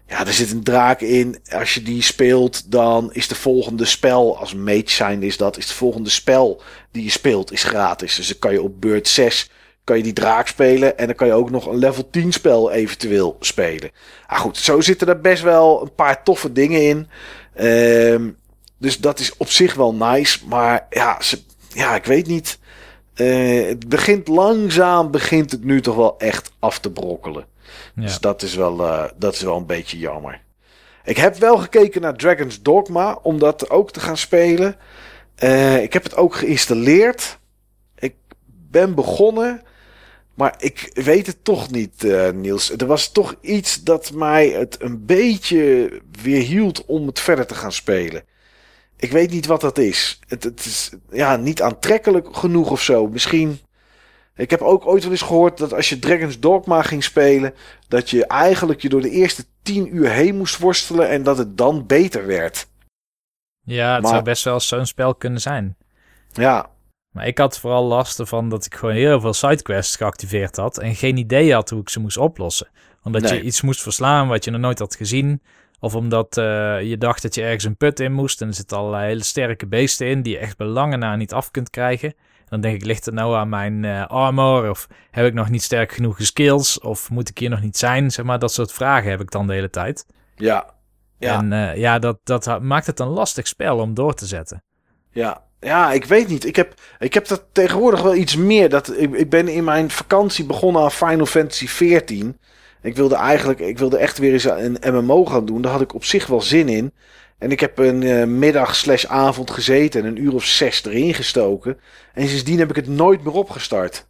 ja, er zit een draak in. Als je die speelt, dan is de volgende spel, als mage zijn is dat, is de volgende spel die je speelt, is gratis. Dus dan kan je op beurt 6 kan je die draak spelen. En dan kan je ook nog een level 10 spel eventueel spelen. Ah goed, zo zitten er best wel een paar toffe dingen in. Ehm, dus dat is op zich wel nice. Maar ja, ja ik weet niet. Eh, het begint langzaam, begint het nu toch wel echt af te brokkelen. Ja. Dus dat is, wel, eh, dat is wel een beetje jammer. Ik heb wel gekeken naar Dragon's Dogma om dat ook te gaan spelen. Eh, ik heb het ook geïnstalleerd. Ik ben begonnen. Maar ik weet het toch niet, eh, Niels. Er was toch iets dat mij het een beetje weerhield om het verder te gaan spelen. Ik weet niet wat dat is. Het, het is ja, niet aantrekkelijk genoeg of zo. Misschien. Ik heb ook ooit wel eens gehoord dat als je Dragon's Dogma ging spelen, dat je eigenlijk je door de eerste 10 uur heen moest worstelen en dat het dan beter werd. Ja, het Maar- zou best wel zo'n spel kunnen zijn. Ja, Maar ik had vooral last ervan dat ik gewoon heel veel sidequests geactiveerd had en geen idee had hoe ik ze moest oplossen. Omdat Nee. je iets moest verslaan wat je nog nooit had gezien. Of omdat eh, je dacht dat je ergens een put in moest en er zitten allerlei hele sterke beesten in die je echt bij lange na niet af kunt krijgen. Dan denk ik, ligt het nou aan mijn eh, armor? Of heb ik nog niet sterk genoeg skills? Of moet ik hier nog niet zijn? Zeg maar, dat soort vragen heb ik dan de hele tijd. ja, ja. En eh, ja, dat, dat maakt het een lastig spel om door te zetten. Ja, ja, ik weet niet. Ik heb, ik heb dat tegenwoordig wel iets meer. Dat, ik, ik ben in mijn vakantie begonnen aan Final Fantasy XIV. Ik wilde eigenlijk, ik wilde echt weer eens een MMO gaan doen. Daar had ik op zich wel zin in. En ik heb een eh, middag slash avond gezeten en een uur of zes erin gestoken. En sindsdien heb ik het nooit meer opgestart.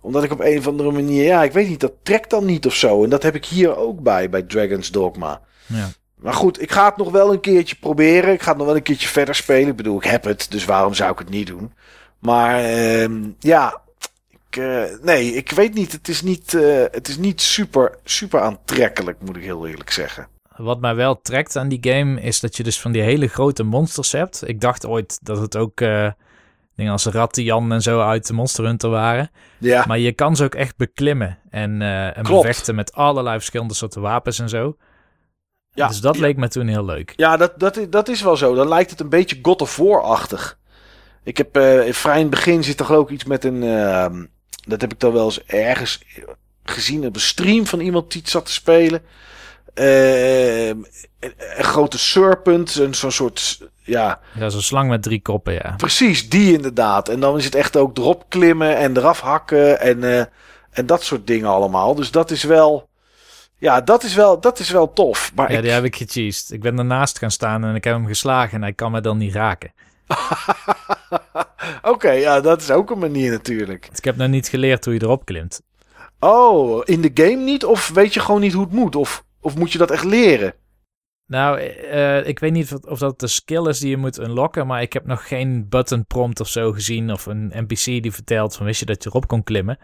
Omdat ik op een of andere manier, ja, ik weet niet, dat trekt dan niet of zo. En dat heb ik hier ook bij, bij Dragon's Dogma. Ja. Maar goed, ik ga het nog wel een keertje proberen. Ik ga het nog wel een keertje verder spelen. Ik bedoel, ik heb het, dus waarom zou ik het niet doen? Maar ehm, ja, ik, eh, nee, ik weet niet. Het is niet, eh, het is niet super, super aantrekkelijk, moet ik heel eerlijk zeggen. Wat mij wel trekt aan die game is dat je dus van die hele grote monsters hebt. Ik dacht ooit dat het ook eh, dingen als Rattian en zo uit de Monster Hunter waren. Ja, Maar je kan ze ook echt beklimmen en, eh en bevechten met allerlei verschillende soorten wapens en zo. ja, dus dat ja. leek me toen heel leuk. Ja, dat, dat, is- dat is wel zo. Dan lijkt het een beetje God of War-achtig. Ik heb eh, vrij in het begin zit er geloof ik iets met een... ehm, dat heb ik dan wel eens ergens gezien op een stream van iemand die het zat te spelen. Ehm, een, een grote serpent, een zo'n soort... Ja, Ja, zo'n slang met drie koppen, ja. precies, die inderdaad. En dan is het echt ook erop klimmen en eraf hakken en, eh, en dat soort dingen allemaal. Dus dat is wel... Ja, dat is wel, dat is wel tof. Maar Ja, ik, die heb ik gecheesed. Ik ben ernaast gaan staan en ik heb hem geslagen en hij kan me dan niet raken. Oké, ja, dat is ook een manier natuurlijk. Dus ik heb nog niet geleerd hoe je erop klimt. Oh, in de game niet? Of weet je gewoon niet hoe het moet? Of, of moet je dat echt leren? Nou, eh, ik weet niet of, dat de skill is die je moet unlocken, maar ik heb nog geen button prompt of zo gezien of een NPC die vertelt van wist je dat je erop kon klimmen.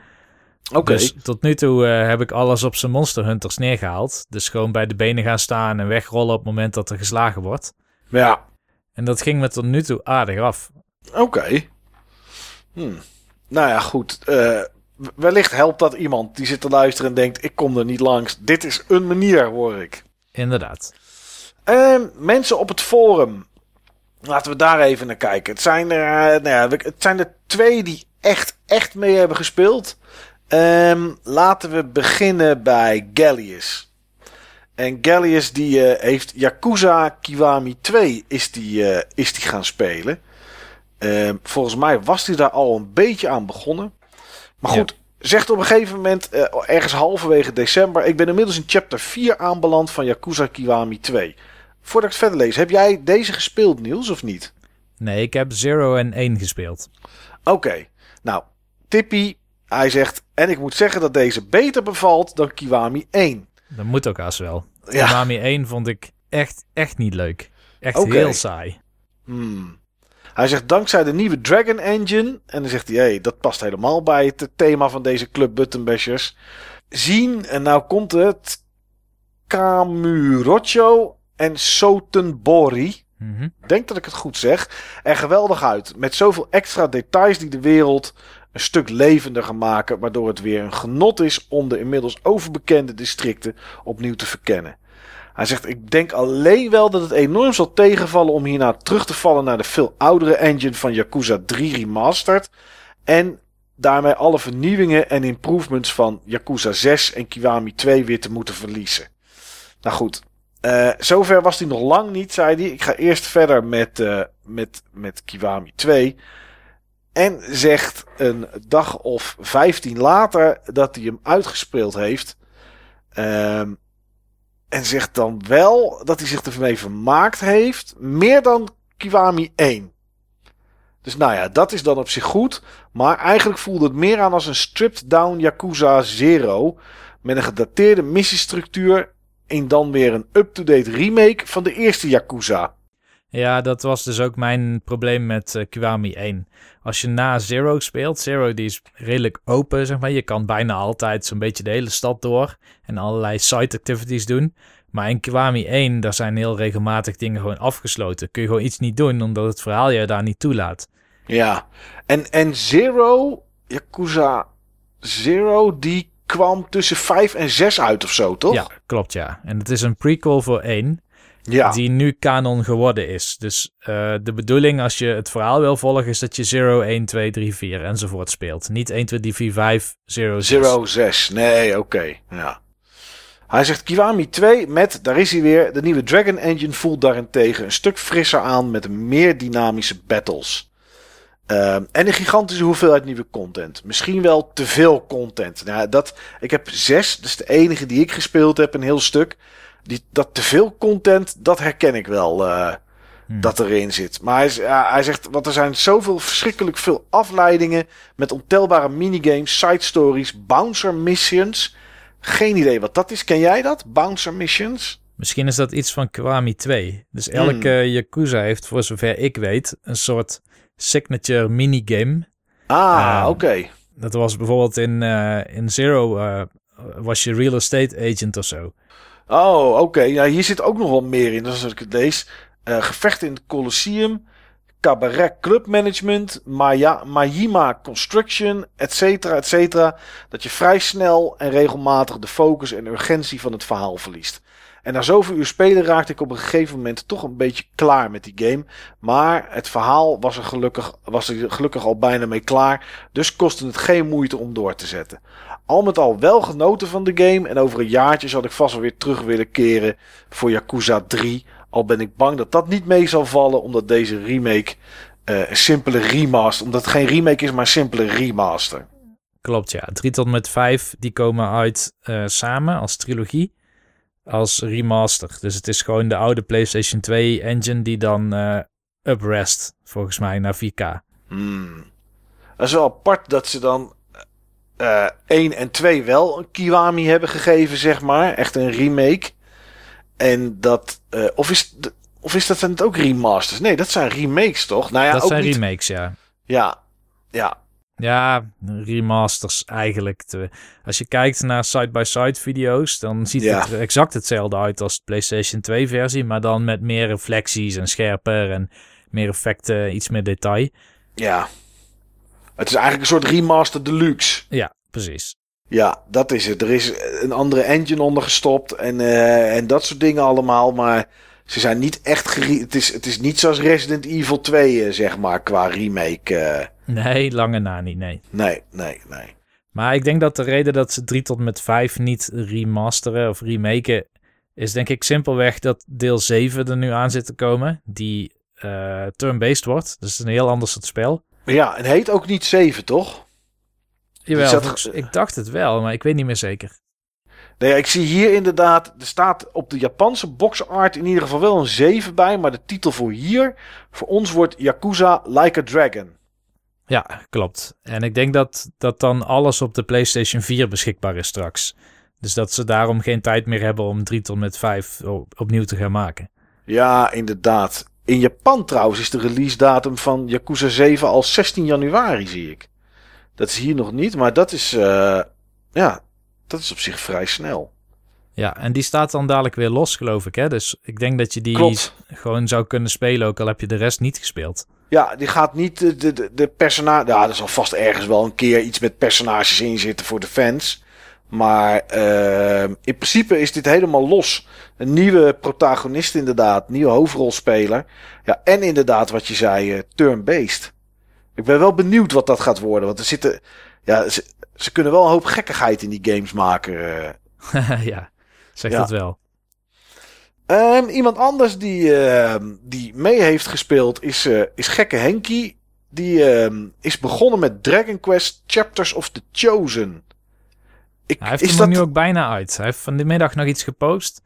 Oké. Dus tot nu toe eh, heb ik alles op zijn Monster Hunters neergehaald. Dus gewoon bij de benen gaan staan en wegrollen op het moment dat er geslagen wordt. Ja, En dat ging me tot nu toe aardig af. oké. Hm. Nou ja, goed. Eh, wellicht helpt dat iemand die zit te luisteren en denkt... ik kom er niet langs. Dit is een manier, hoor ik. Inderdaad. Ehm, mensen op het forum. Laten we daar even naar kijken. Het zijn er, eh, nou ja, het zijn er twee die echt, echt mee hebben gespeeld. Ehm, laten we beginnen bij Gallius. En Gallius die eh, heeft Yakuza Kiwami 2 is die, eh, is die gaan spelen. Ehm, volgens mij was hij daar al een beetje aan begonnen. Maar Ja. goed, zegt op een gegeven moment, eh, ergens halverwege december... ik ben inmiddels in chapter 4 aanbeland van Yakuza Kiwami 2. Voordat ik het verder lees, heb jij deze gespeeld, Niels, of niet? Nee, ik heb 0 en 1 gespeeld. Oké, nou, Tippy, hij zegt... En ik moet zeggen dat deze beter bevalt dan Kiwami 1. Dat moet ook als wel. Ja. Kiwami 1 vond ik echt, echt niet leuk. Echt heel saai. Hmm. Hij zegt dankzij de nieuwe Dragon Engine. En dan zegt hij, hey, dat past helemaal bij het thema van deze Club Buttonbashers. Zien, en nou komt het. Kamurocho en Sotenbori. Mhm. Ik denk dat ik het goed zeg. Er geweldig uit. Met zoveel extra details die de wereld een stuk levendiger maken. Waardoor het weer een genot is om de inmiddels overbekende districten opnieuw te verkennen. Hij zegt: Ik denk alleen wel dat het enorm zal tegenvallen om hierna terug te vallen naar de veel oudere engine van Yakuza 3 Remastered. En daarmee alle vernieuwingen en improvements van Yakuza 6 en Kiwami 2 weer te moeten verliezen. Nou goed, eh, zover was hij nog lang niet, zei hij. Ik ga eerst verder met, eh, met, met Kiwami 2. En zegt een dag of 15 later dat hij hem uitgespeeld heeft. Ehm, en zegt dan wel dat hij zich ermee vermaakt heeft. Meer dan Kiwami 1. Dus nou ja, dat is dan op zich goed. Maar eigenlijk voelde het meer aan als een stripped down Yakuza Zero. Met een gedateerde missiestructuur. En dan weer een up-to-date remake van de eerste Yakuza. Ja, dat was dus ook mijn probleem met eh, Kiwami 1. Als je na Zero speelt, Zero die is redelijk open, zeg maar. Je kan bijna altijd zo'n beetje de hele stad door en allerlei side activities doen. Maar in Kiwami 1, daar zijn heel regelmatig dingen gewoon afgesloten. Kun je gewoon iets niet doen, omdat het verhaal je daar niet toelaat. Ja. En, en Zero, Yakuza Zero, die kwam tussen 5 en 6 uit of zo, toch? Ja, klopt ja. En het is een prequel voor 1, Ja. die nu canon geworden is. Dus eh, de bedoeling als je het verhaal wil volgen, is dat je 0, 1, 2, 3, 4 enzovoort speelt. Niet 1, 2, 3, 4, 5, 0, 6. Zero 6. Nee, oké. Ja. Hij zegt Kiwami 2 met, daar is hij weer, de nieuwe Dragon Engine voelt daarentegen een stuk frisser aan met meer dynamische battles. Ehm, en een gigantische hoeveelheid nieuwe content. Misschien wel te veel content. Nou, dat, ik heb zes, dat is de enige die ik gespeeld heb, een heel stuk. Die, dat te veel content, dat herken ik wel. eh, Hmm. dat erin zit. Maar hij, hij zegt, want er zijn zoveel verschrikkelijk veel afleidingen met ontelbare minigames, side stories, bouncer missions. Geen idee wat dat is. Ken jij dat? Bouncer missions? Misschien is dat iets van Kiwami 2. Dus elke Yakuza heeft, voor zover ik weet, een soort signature minigame. Ah, Ah. oké. Dat was bijvoorbeeld in, eh, in Zero, eh, was je real estate agent of zo. Oh, oké. Ja, hier zit ook nog wel meer in, als ik het lees. Eh, gevechten in het Colosseum, Cabaret Club Management, Maya, Majima Construction, et cetera, et cetera. Dat je vrij snel en regelmatig de focus en urgentie van het verhaal verliest. En na zoveel uur spelen raakte ik op een gegeven moment toch een beetje klaar met die game. Maar het verhaal was er gelukkig, was er gelukkig al bijna mee klaar. Dus kostte het geen moeite om door te zetten. Al met al wel genoten van de game. En over een jaartje zal ik vast wel weer terug willen keren voor Yakuza 3. Al ben ik bang dat dat niet mee zal vallen. Omdat deze remake eh, een simpele remaster. Omdat het geen remake is, maar een simpele remaster. Klopt, ja. 3 tot met 5, die komen uit eh, samen als trilogie. Als remaster. Dus het is gewoon de oude PlayStation 2 engine die dan eh uprest, volgens mij, naar 4K. Hmm. Dat is wel apart dat ze dan eh 1 en 2 wel een Kiwami hebben gegeven, zeg maar. Echt een remake. En dat... eh, of, is, of is dat dan ook remasters? Nee, dat zijn remakes, toch? Nou ja, dat ook zijn niet- remakes, ja. Ja, ja. Ja, remasters eigenlijk. Als je kijkt naar side-by-side video's, dan ziet Ja. het er exact hetzelfde uit als de PlayStation 2 versie, maar dan met meer reflecties en scherper en meer effecten, iets meer detail. Ja. Het is eigenlijk een soort remaster deluxe. Ja, precies. Ja, dat is het. Er is een andere engine onder gestopt en, eh, en dat soort dingen allemaal. Maar ze zijn niet echt... Het is, het is niet zoals Resident Evil 2, eh, zeg maar, qua remake. eh. Nee, lange na niet, nee. nee, nee, nee. Maar ik denk dat de reden dat ze 3 tot met 5 niet remasteren of remaken, is denk ik simpelweg dat deel 7 er nu aan zit te komen, die turn-based wordt. Dus een heel ander soort spel. Ja, en heet ook niet 7, toch? Jawel, zat- ik dacht het wel, maar ik weet niet meer zeker. Nee, ik zie hier inderdaad, er staat op de Japanse boxart in ieder geval wel een 7 bij, maar de titel voor hier, voor ons wordt Yakuza Like a Dragon. Ja, klopt. En ik denk dat, dat dan alles op de PlayStation 4 beschikbaar is straks. Dus dat ze daarom geen tijd meer hebben om 3 tot met 5 opnieuw te gaan maken. Ja, inderdaad. In Japan trouwens is de release datum van Yakuza 7 al 16 januari, zie ik. Dat is hier nog niet, maar dat is, uh, ja, dat is op zich vrij snel. Ja, en die staat dan dadelijk weer los, geloof ik. Hè? Dus ik denk dat je die Klopt. gewoon zou kunnen spelen, ook al heb je de rest niet gespeeld. Ja, die gaat niet de, de, de personage. Ja, er zal vast ergens wel een keer iets met personages in zitten voor de fans. Maar uh, in principe is dit helemaal los. Een nieuwe protagonist, inderdaad. Nieuwe hoofdrolspeler. Ja, en inderdaad, wat je zei, uh, turn-based. Ik ben wel benieuwd wat dat gaat worden. Want er zitten. Ja, ze, ze kunnen wel een hoop gekkigheid in die games maken. Uh. ja, zeg dat wel. Um, iemand anders die, uh, die mee heeft gespeeld is, uh, is Gekke Henky. Die is begonnen met Dragon Quest Chapters of the Chosen. Ik, hij heeft is hem dat... nu ook bijna uit. Hij heeft van de middag nog iets gepost.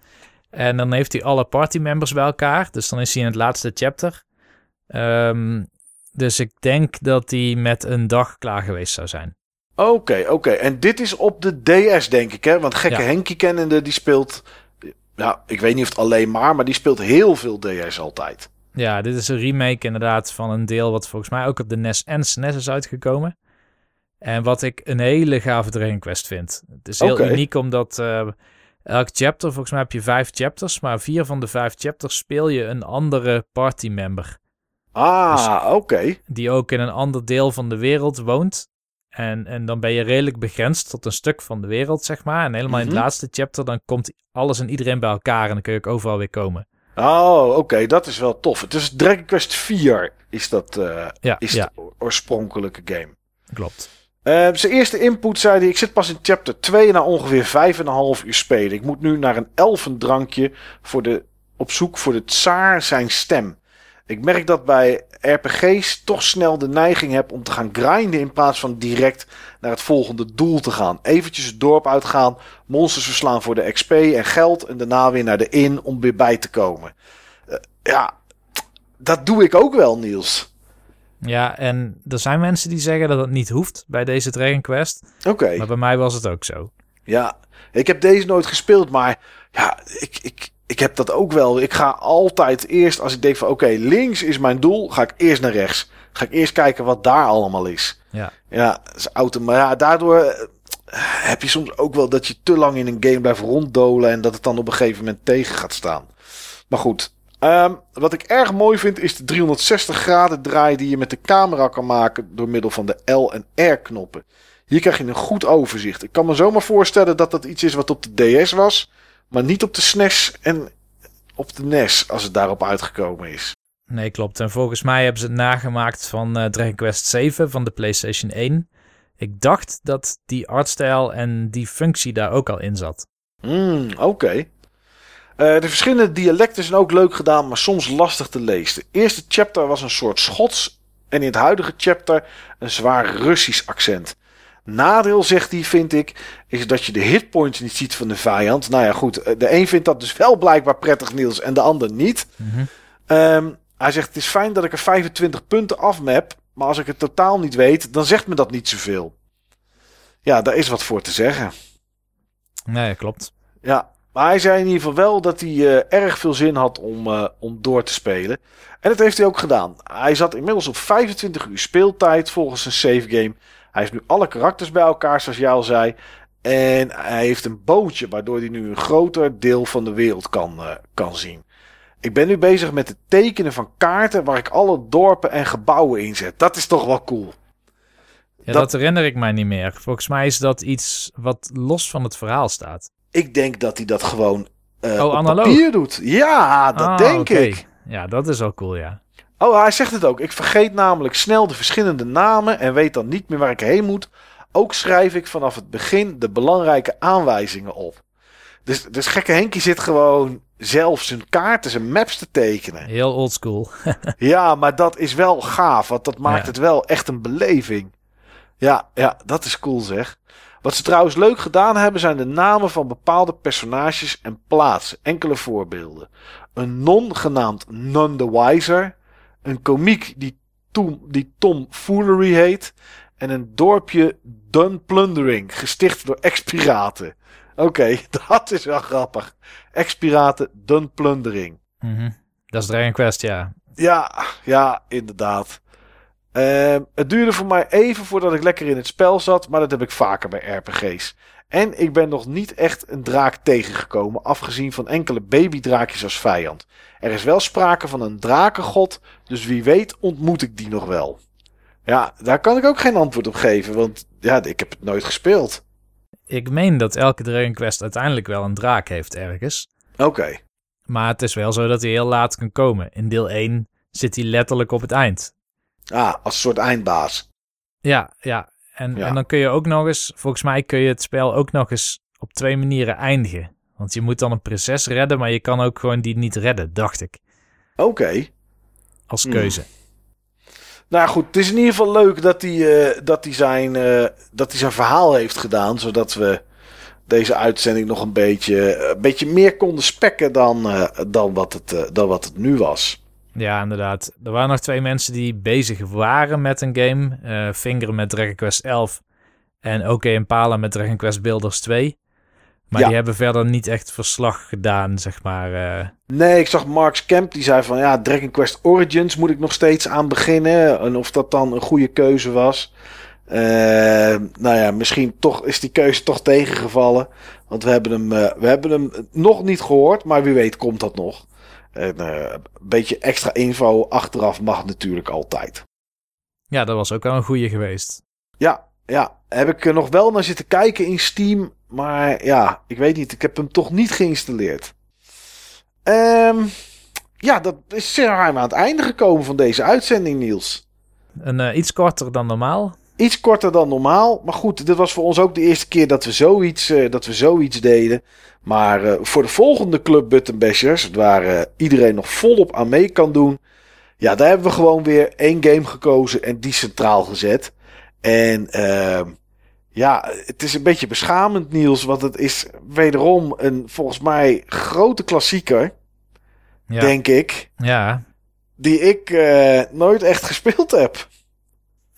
En dan heeft hij alle partymembers bij elkaar. Dus dan is hij in het laatste chapter. Um, dus ik denk dat hij met een dag klaar geweest zou zijn. Oké, oké. En dit is op de DS, denk ik, hè? Want gekke ja. Henkie kennende, die speelt... Ja, ik weet niet of het alleen maar, maar die speelt heel veel DS altijd. Ja, dit is een remake inderdaad van een deel wat volgens mij ook op de NES en SNES is uitgekomen. En wat ik een hele gave Dragon Quest vind. Het is heel uniek omdat uh, elk chapter, volgens mij heb je vijf chapters, maar vier van de vijf chapters speel je een andere party member. Ah, dus oké. Die ook in een ander deel van de wereld woont. En, en dan ben je redelijk begrensd tot een stuk van de wereld, zeg maar. En helemaal in het mhm. laatste chapter, dan komt alles en iedereen bij elkaar. En dan kun je ook overal weer komen. Oh, oké. Dat is wel tof. Het is Dragon Quest 4 is dat uh, ja, is ja. de oorspronkelijke game. Klopt. Uh, zijn eerste input zei hij, ik zit pas in chapter 2 na ongeveer 5,5 uur spelen. Ik moet nu naar een elfendrankje voor de, op zoek voor de tsaar zijn stem. Ik merk dat bij RPG's toch snel de neiging heb om te gaan grinden in plaats van direct naar het volgende doel te gaan. Eventjes het dorp uitgaan, monsters verslaan voor de XP en geld en daarna weer naar de in om weer bij te komen. Uh, ja, dat doe ik ook wel, Niels. Ja, en er zijn mensen die zeggen dat het niet hoeft bij deze Dragon Quest. Oké. Maar bij mij was het ook zo. Ja, ik heb deze nooit gespeeld, maar ja, ik, ik, ik heb dat ook wel. Ik ga altijd eerst, als ik denk van oké, links is mijn doel, ga ik eerst naar rechts. Ga ik eerst kijken wat daar allemaal is. Ja. Ja, is auto. Maar ja, daardoor eh, heb je soms ook wel dat je te lang in een game blijft ronddolen en dat het dan op een gegeven moment tegen gaat staan. Maar goed. Um, wat ik erg mooi vind is de 360 graden draai die je met de camera kan maken door middel van de L en R knoppen. Hier krijg je een goed overzicht. Ik kan me zomaar voorstellen dat dat iets is wat op de DS was. Maar niet op de SNES en op de NES als het daarop uitgekomen is. Nee, klopt. En volgens mij hebben ze het nagemaakt van uh, Dragon Quest 7 van de PlayStation 1. Ik dacht dat die artstijl en die functie daar ook al in zat. Hmm, oké. Uh, de verschillende dialecten zijn ook leuk gedaan, maar soms lastig te lezen. De eerste chapter was een soort Schots en in het huidige chapter een zwaar Russisch accent. Nadeel, zegt hij, vind ik, is dat je de hitpoints niet ziet van de vijand. Nou ja, goed. Eh, de een vindt dat dus wel blijkbaar prettig, Niels, en de ander niet. Mhm. Ehm, hij zegt: Het is fijn dat ik er 25 punten afmap. Maar als ik het totaal niet weet, dan zegt me dat niet zoveel. Ja, daar is wat voor te zeggen. Nee, klopt. Ja, maar hij zei in ieder geval wel dat hij uh, erg veel zin had om, uh, om door te spelen. En dat heeft hij ook gedaan. Hij zat inmiddels op 25 uur speeltijd volgens een save game. Hij heeft nu alle karakters bij elkaar, zoals jij al zei. En hij heeft een bootje, waardoor hij nu een groter deel van de wereld kan, uh, kan zien. Ik ben nu bezig met het tekenen van kaarten waar ik alle dorpen en gebouwen in zet. Dat is toch wel cool. Ja, dat, herinner ik mij niet meer. Volgens mij is dat iets wat los van het verhaal staat. Ik denk dat hij dat gewoon uh, oh, op papier doet. Ja, dat ah, denk ik. Ja, dat is al cool, ja. Oh, hij zegt het ook. Ik vergeet namelijk snel de verschillende namen en weet dan niet meer waar ik heen moet. Ook schrijf ik vanaf het begin de belangrijke aanwijzingen op. Dus, dus gekke Henkie zit gewoon zelf zijn kaarten, zijn maps te tekenen. Heel oldschool. ja, maar dat is wel gaaf, want dat maakt het wel echt een beleving. Ja, ja, dat is cool zeg. Wat ze trouwens leuk gedaan hebben zijn de namen van bepaalde personages en plaatsen. Enkele voorbeelden. Een non genaamd None the Wiser. Een komiek die Tom, die Tom Foolery heet. En een dorpje Dun Plundering, gesticht door expiraten. Oké, dat is wel grappig. Expiraten Dun Plundering. Mhm. Dat is Dragon Quest, ja. Ja, ja, inderdaad. Ehm, het duurde voor mij even voordat ik lekker in het spel zat, maar dat heb ik vaker bij RPG's. En ik ben nog niet echt een draak tegengekomen, afgezien van enkele babydraakjes als vijand. Er is wel sprake van een drakengod, dus wie weet ontmoet ik die nog wel. Ja, daar kan ik ook geen antwoord op geven, want ja, ik heb het nooit gespeeld. Ik meen dat elke Dragon Quest uiteindelijk wel een draak heeft ergens. Oké. Maar het is wel zo dat hij heel laat kan komen. In deel 1 zit hij letterlijk op het eind. Ah, als een soort eindbaas. Ja, ja. En, Ja. en dan kun je ook nog eens, volgens mij kun je het spel ook nog eens op twee manieren eindigen. Want je moet dan een prinses redden, maar je kan ook gewoon die niet redden, dacht ik. Oké. Als Hmm. keuze. Nou goed, het is in ieder geval leuk dat hij, eh, dat hij, zijn, eh, dat hij zijn verhaal heeft gedaan. Zodat we deze uitzending nog een beetje, een beetje meer konden spekken dan, eh, dan, wat het, eh, dan wat het nu was. Ja, inderdaad. Er waren nog twee mensen die bezig waren met een game. eh Finger met Dragon Quest 11 en OK Impala met Dragon Quest Builders 2. Maar Ja. die hebben verder niet echt verslag gedaan, zeg maar. eh. Nee, ik zag Mark Kemp die zei van ja, Dragon Quest Origins moet ik nog steeds aan beginnen. En of dat dan een goede keuze was. Eh, nou ja, misschien toch is die keuze toch tegengevallen. Want we hebben hem, we hebben hem nog niet gehoord, maar wie weet komt dat nog. En, eh, een beetje extra info achteraf mag natuurlijk altijd. Ja, dat was ook wel een goede geweest. Ja, ja, heb ik er nog wel naar zitten kijken in Steam. Maar ja, ik weet niet. Ik heb hem toch niet geïnstalleerd. Ehm, ja, dat is zijn aan het einde gekomen van deze uitzending, Niels. Een, eh, iets korter dan normaal. Iets korter dan normaal. Maar goed, dit was voor ons ook de eerste keer dat we zoiets, eh, dat we zoiets deden. Maar eh, voor de volgende Club Button Bashers, waar eh, iedereen nog volop aan mee kan doen. Ja, daar hebben we gewoon weer één game gekozen en die centraal gezet. En ehm, ja, het is een beetje beschamend, Niels. Want het is wederom een volgens mij grote klassieker, Ja, denk ik. ja. Die ik nooit echt gespeeld heb.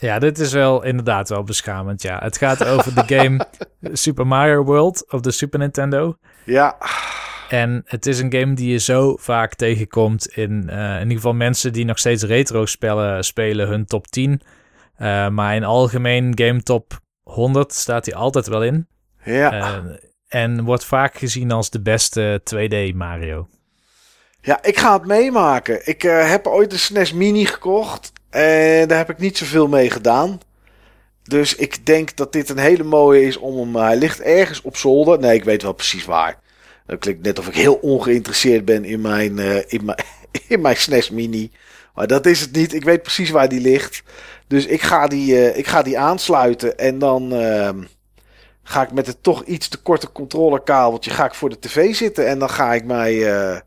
Ja, dit is wel inderdaad wel beschamend. Ja, het gaat over de game Super Mario World op de Super Nintendo. Ja, En het is een game die je zo vaak tegenkomt in, eh, in ieder geval mensen die nog steeds retro spellen spelen hun top 10. Eh, maar in algemeen game top 100 staat hij altijd wel in. ja. Eh, en wordt vaak gezien als de beste 2D Mario. Ja, ik ga het meemaken. Ik heb ooit een SNES Mini gekocht. En daar heb ik niet zoveel mee gedaan. Dus ik denk dat dit een hele mooie is om hem... Hij ligt ergens op zolder. Nee, ik weet wel precies waar. Dat klinkt net of ik heel ongeïnteresseerd ben in mijn, eh, in mijn, in mijn SNES Mini. Maar dat is het niet. Ik weet precies waar die ligt. Dus ik ga die, eh, ik ga die aansluiten. En dan ehm, ga ik met het toch iets te korte controlekabeltje... ga ik voor de tv zitten. En dan ga ik mij... eh,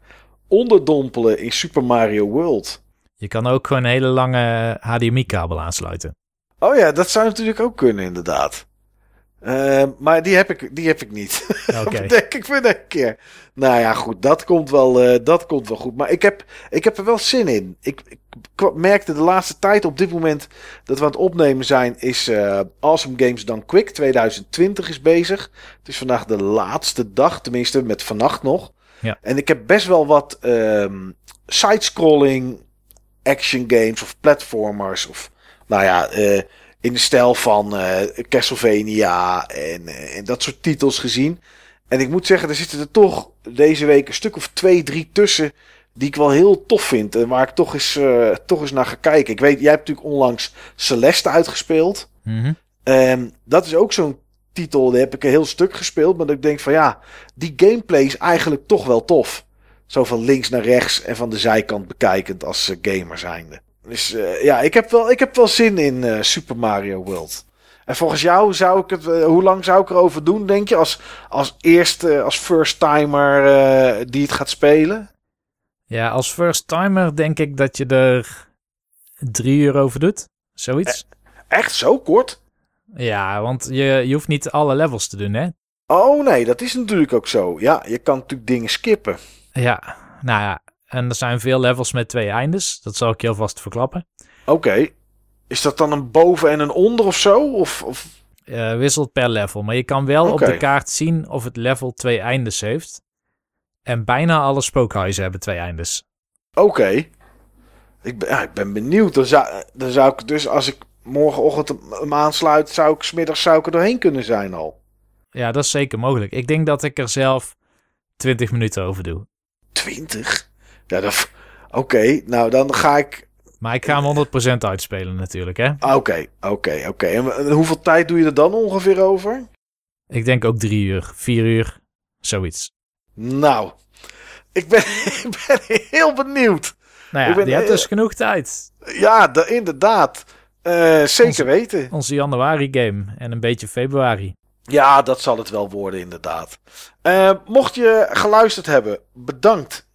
onderdompelen in Super Mario World. Je kan ook gewoon een hele lange HDMI-kabel aansluiten. Oh ja, dat zou natuurlijk ook kunnen, inderdaad. Eh, maar die heb ik, die heb ik niet. Oké. Denk ik voor een keer. Nou ja, goed, dat komt wel, eh, dat komt wel goed. Maar ik heb, ik heb er wel zin in. Ik, ik merkte de laatste tijd op dit moment dat we aan het opnemen zijn, is eh, Awesome Games Done Quick 2020 is bezig. Het is vandaag de laatste dag, tenminste met vannacht nog. Ja. En ik heb best wel wat ehm sidescrolling action games of platformers of nou ja, eh, in de stijl van eh, Castlevania en, eh, en dat soort titels gezien. En ik moet zeggen, er zitten er toch deze week een stuk of twee, drie tussen die ik wel heel tof vind. En waar ik toch eens, toch eens naar ga kijken. Ik weet, jij hebt natuurlijk onlangs Celeste uitgespeeld. Ehm, dat is ook zo'n titel, die heb ik een heel stuk gespeeld. Maar dat ik denk van ja, die gameplay is eigenlijk toch wel tof. Zo van links naar rechts en van de zijkant bekijkend als eh, gamer zijnde. Dus ja, ik heb, wel, ik heb wel zin in eh, Super Mario World. En volgens jou zou ik het, hoe lang zou ik erover doen, denk je? Als, als eerste, als first timer die het gaat spelen? Ja, als first timer denk ik dat je er drie uur over doet. Zoiets. Echt zo kort? Ja, want je, je hoeft niet alle levels te doen, hè? Oh nee, dat is natuurlijk ook zo. Ja, je kan natuurlijk dingen skippen. Ja, nou ja. En er zijn veel levels met twee eindes. Dat zal ik je alvast verklappen. Oké. Is dat dan een boven en een onder of zo? Of, of... Uh, wisselt per level. Maar je kan wel op de kaart zien of het level twee eindes heeft. En bijna alle spookhuizen hebben twee eindes. Oké. Ik, ben, ja, ik ben benieuwd. Dan zou, dan zou ik dus, als ik morgenochtend hem- hem aansluit, zou ik smiddags zou ik er doorheen kunnen zijn al. Ja, dat is zeker mogelijk. Ik denk dat ik er zelf 20 minuten over doe. 20? Ja, dat... Oké, nou dan ga ik... Maar ik ga hem 100% uitspelen natuurlijk, hè? Oké, oké, oké. En, hoeveel tijd doe je er dan ongeveer over? Ik denk ook drie uur, vier uur, zoiets. Nou, ik ben, ik ben heel benieuwd. Nou ja, ben- je hebt eh, dus genoeg tijd. Ja, de, inderdaad. Eh, zeker Onze- weten. Onze januari game en een beetje februari. Ja, dat zal het wel worden, inderdaad. Eh, mocht je geluisterd hebben, bedankt.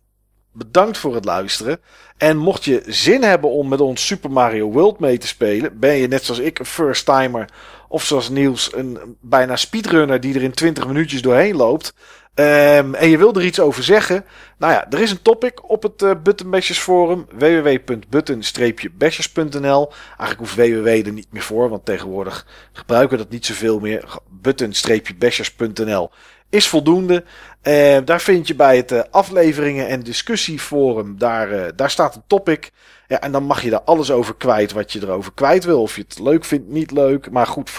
Bedankt voor het luisteren. En mocht je zin hebben om met ons Super Mario World mee te spelen, ben je net zoals ik een first timer of zoals Niels een bijna speedrunner die er in 20 minuutjes doorheen loopt. Ehm, en je wil er iets over zeggen? Nou ja, er is een topic op het eh Button forum www.button-bashers.nl. Eigenlijk hoeft www er niet meer voor, want tegenwoordig gebruiken we dat niet zoveel meer. Button-bashers.nl is voldoende. Eh, daar vind je bij het eh, afleveringen en discussieforum, daar, eh, daar staat een topic. Ja, en dan mag je daar alles over kwijt wat je erover kwijt wil. Of je het leuk vindt, niet leuk. Maar goed,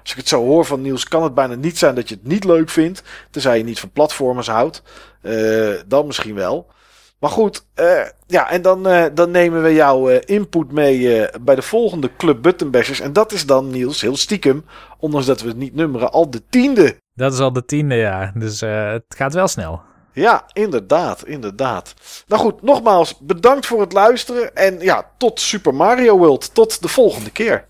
als ik het zo hoor van Niels, kan het bijna niet zijn dat je het niet leuk vindt. Tenzij je niet van platformers houdt. Eh, dan misschien wel. Maar goed, eh, ja, en dan, eh, dan nemen we jouw input mee bij de volgende Club Button Bashers. En dat is dan, Niels, heel stiekem, ondanks dat we het niet nummeren, al de tiende. Dat is al de tiende jaar, dus het gaat wel snel. Ja, inderdaad, inderdaad. Nou goed, nogmaals, bedankt voor het luisteren. En ja, tot Super Mario World. Tot de volgende keer.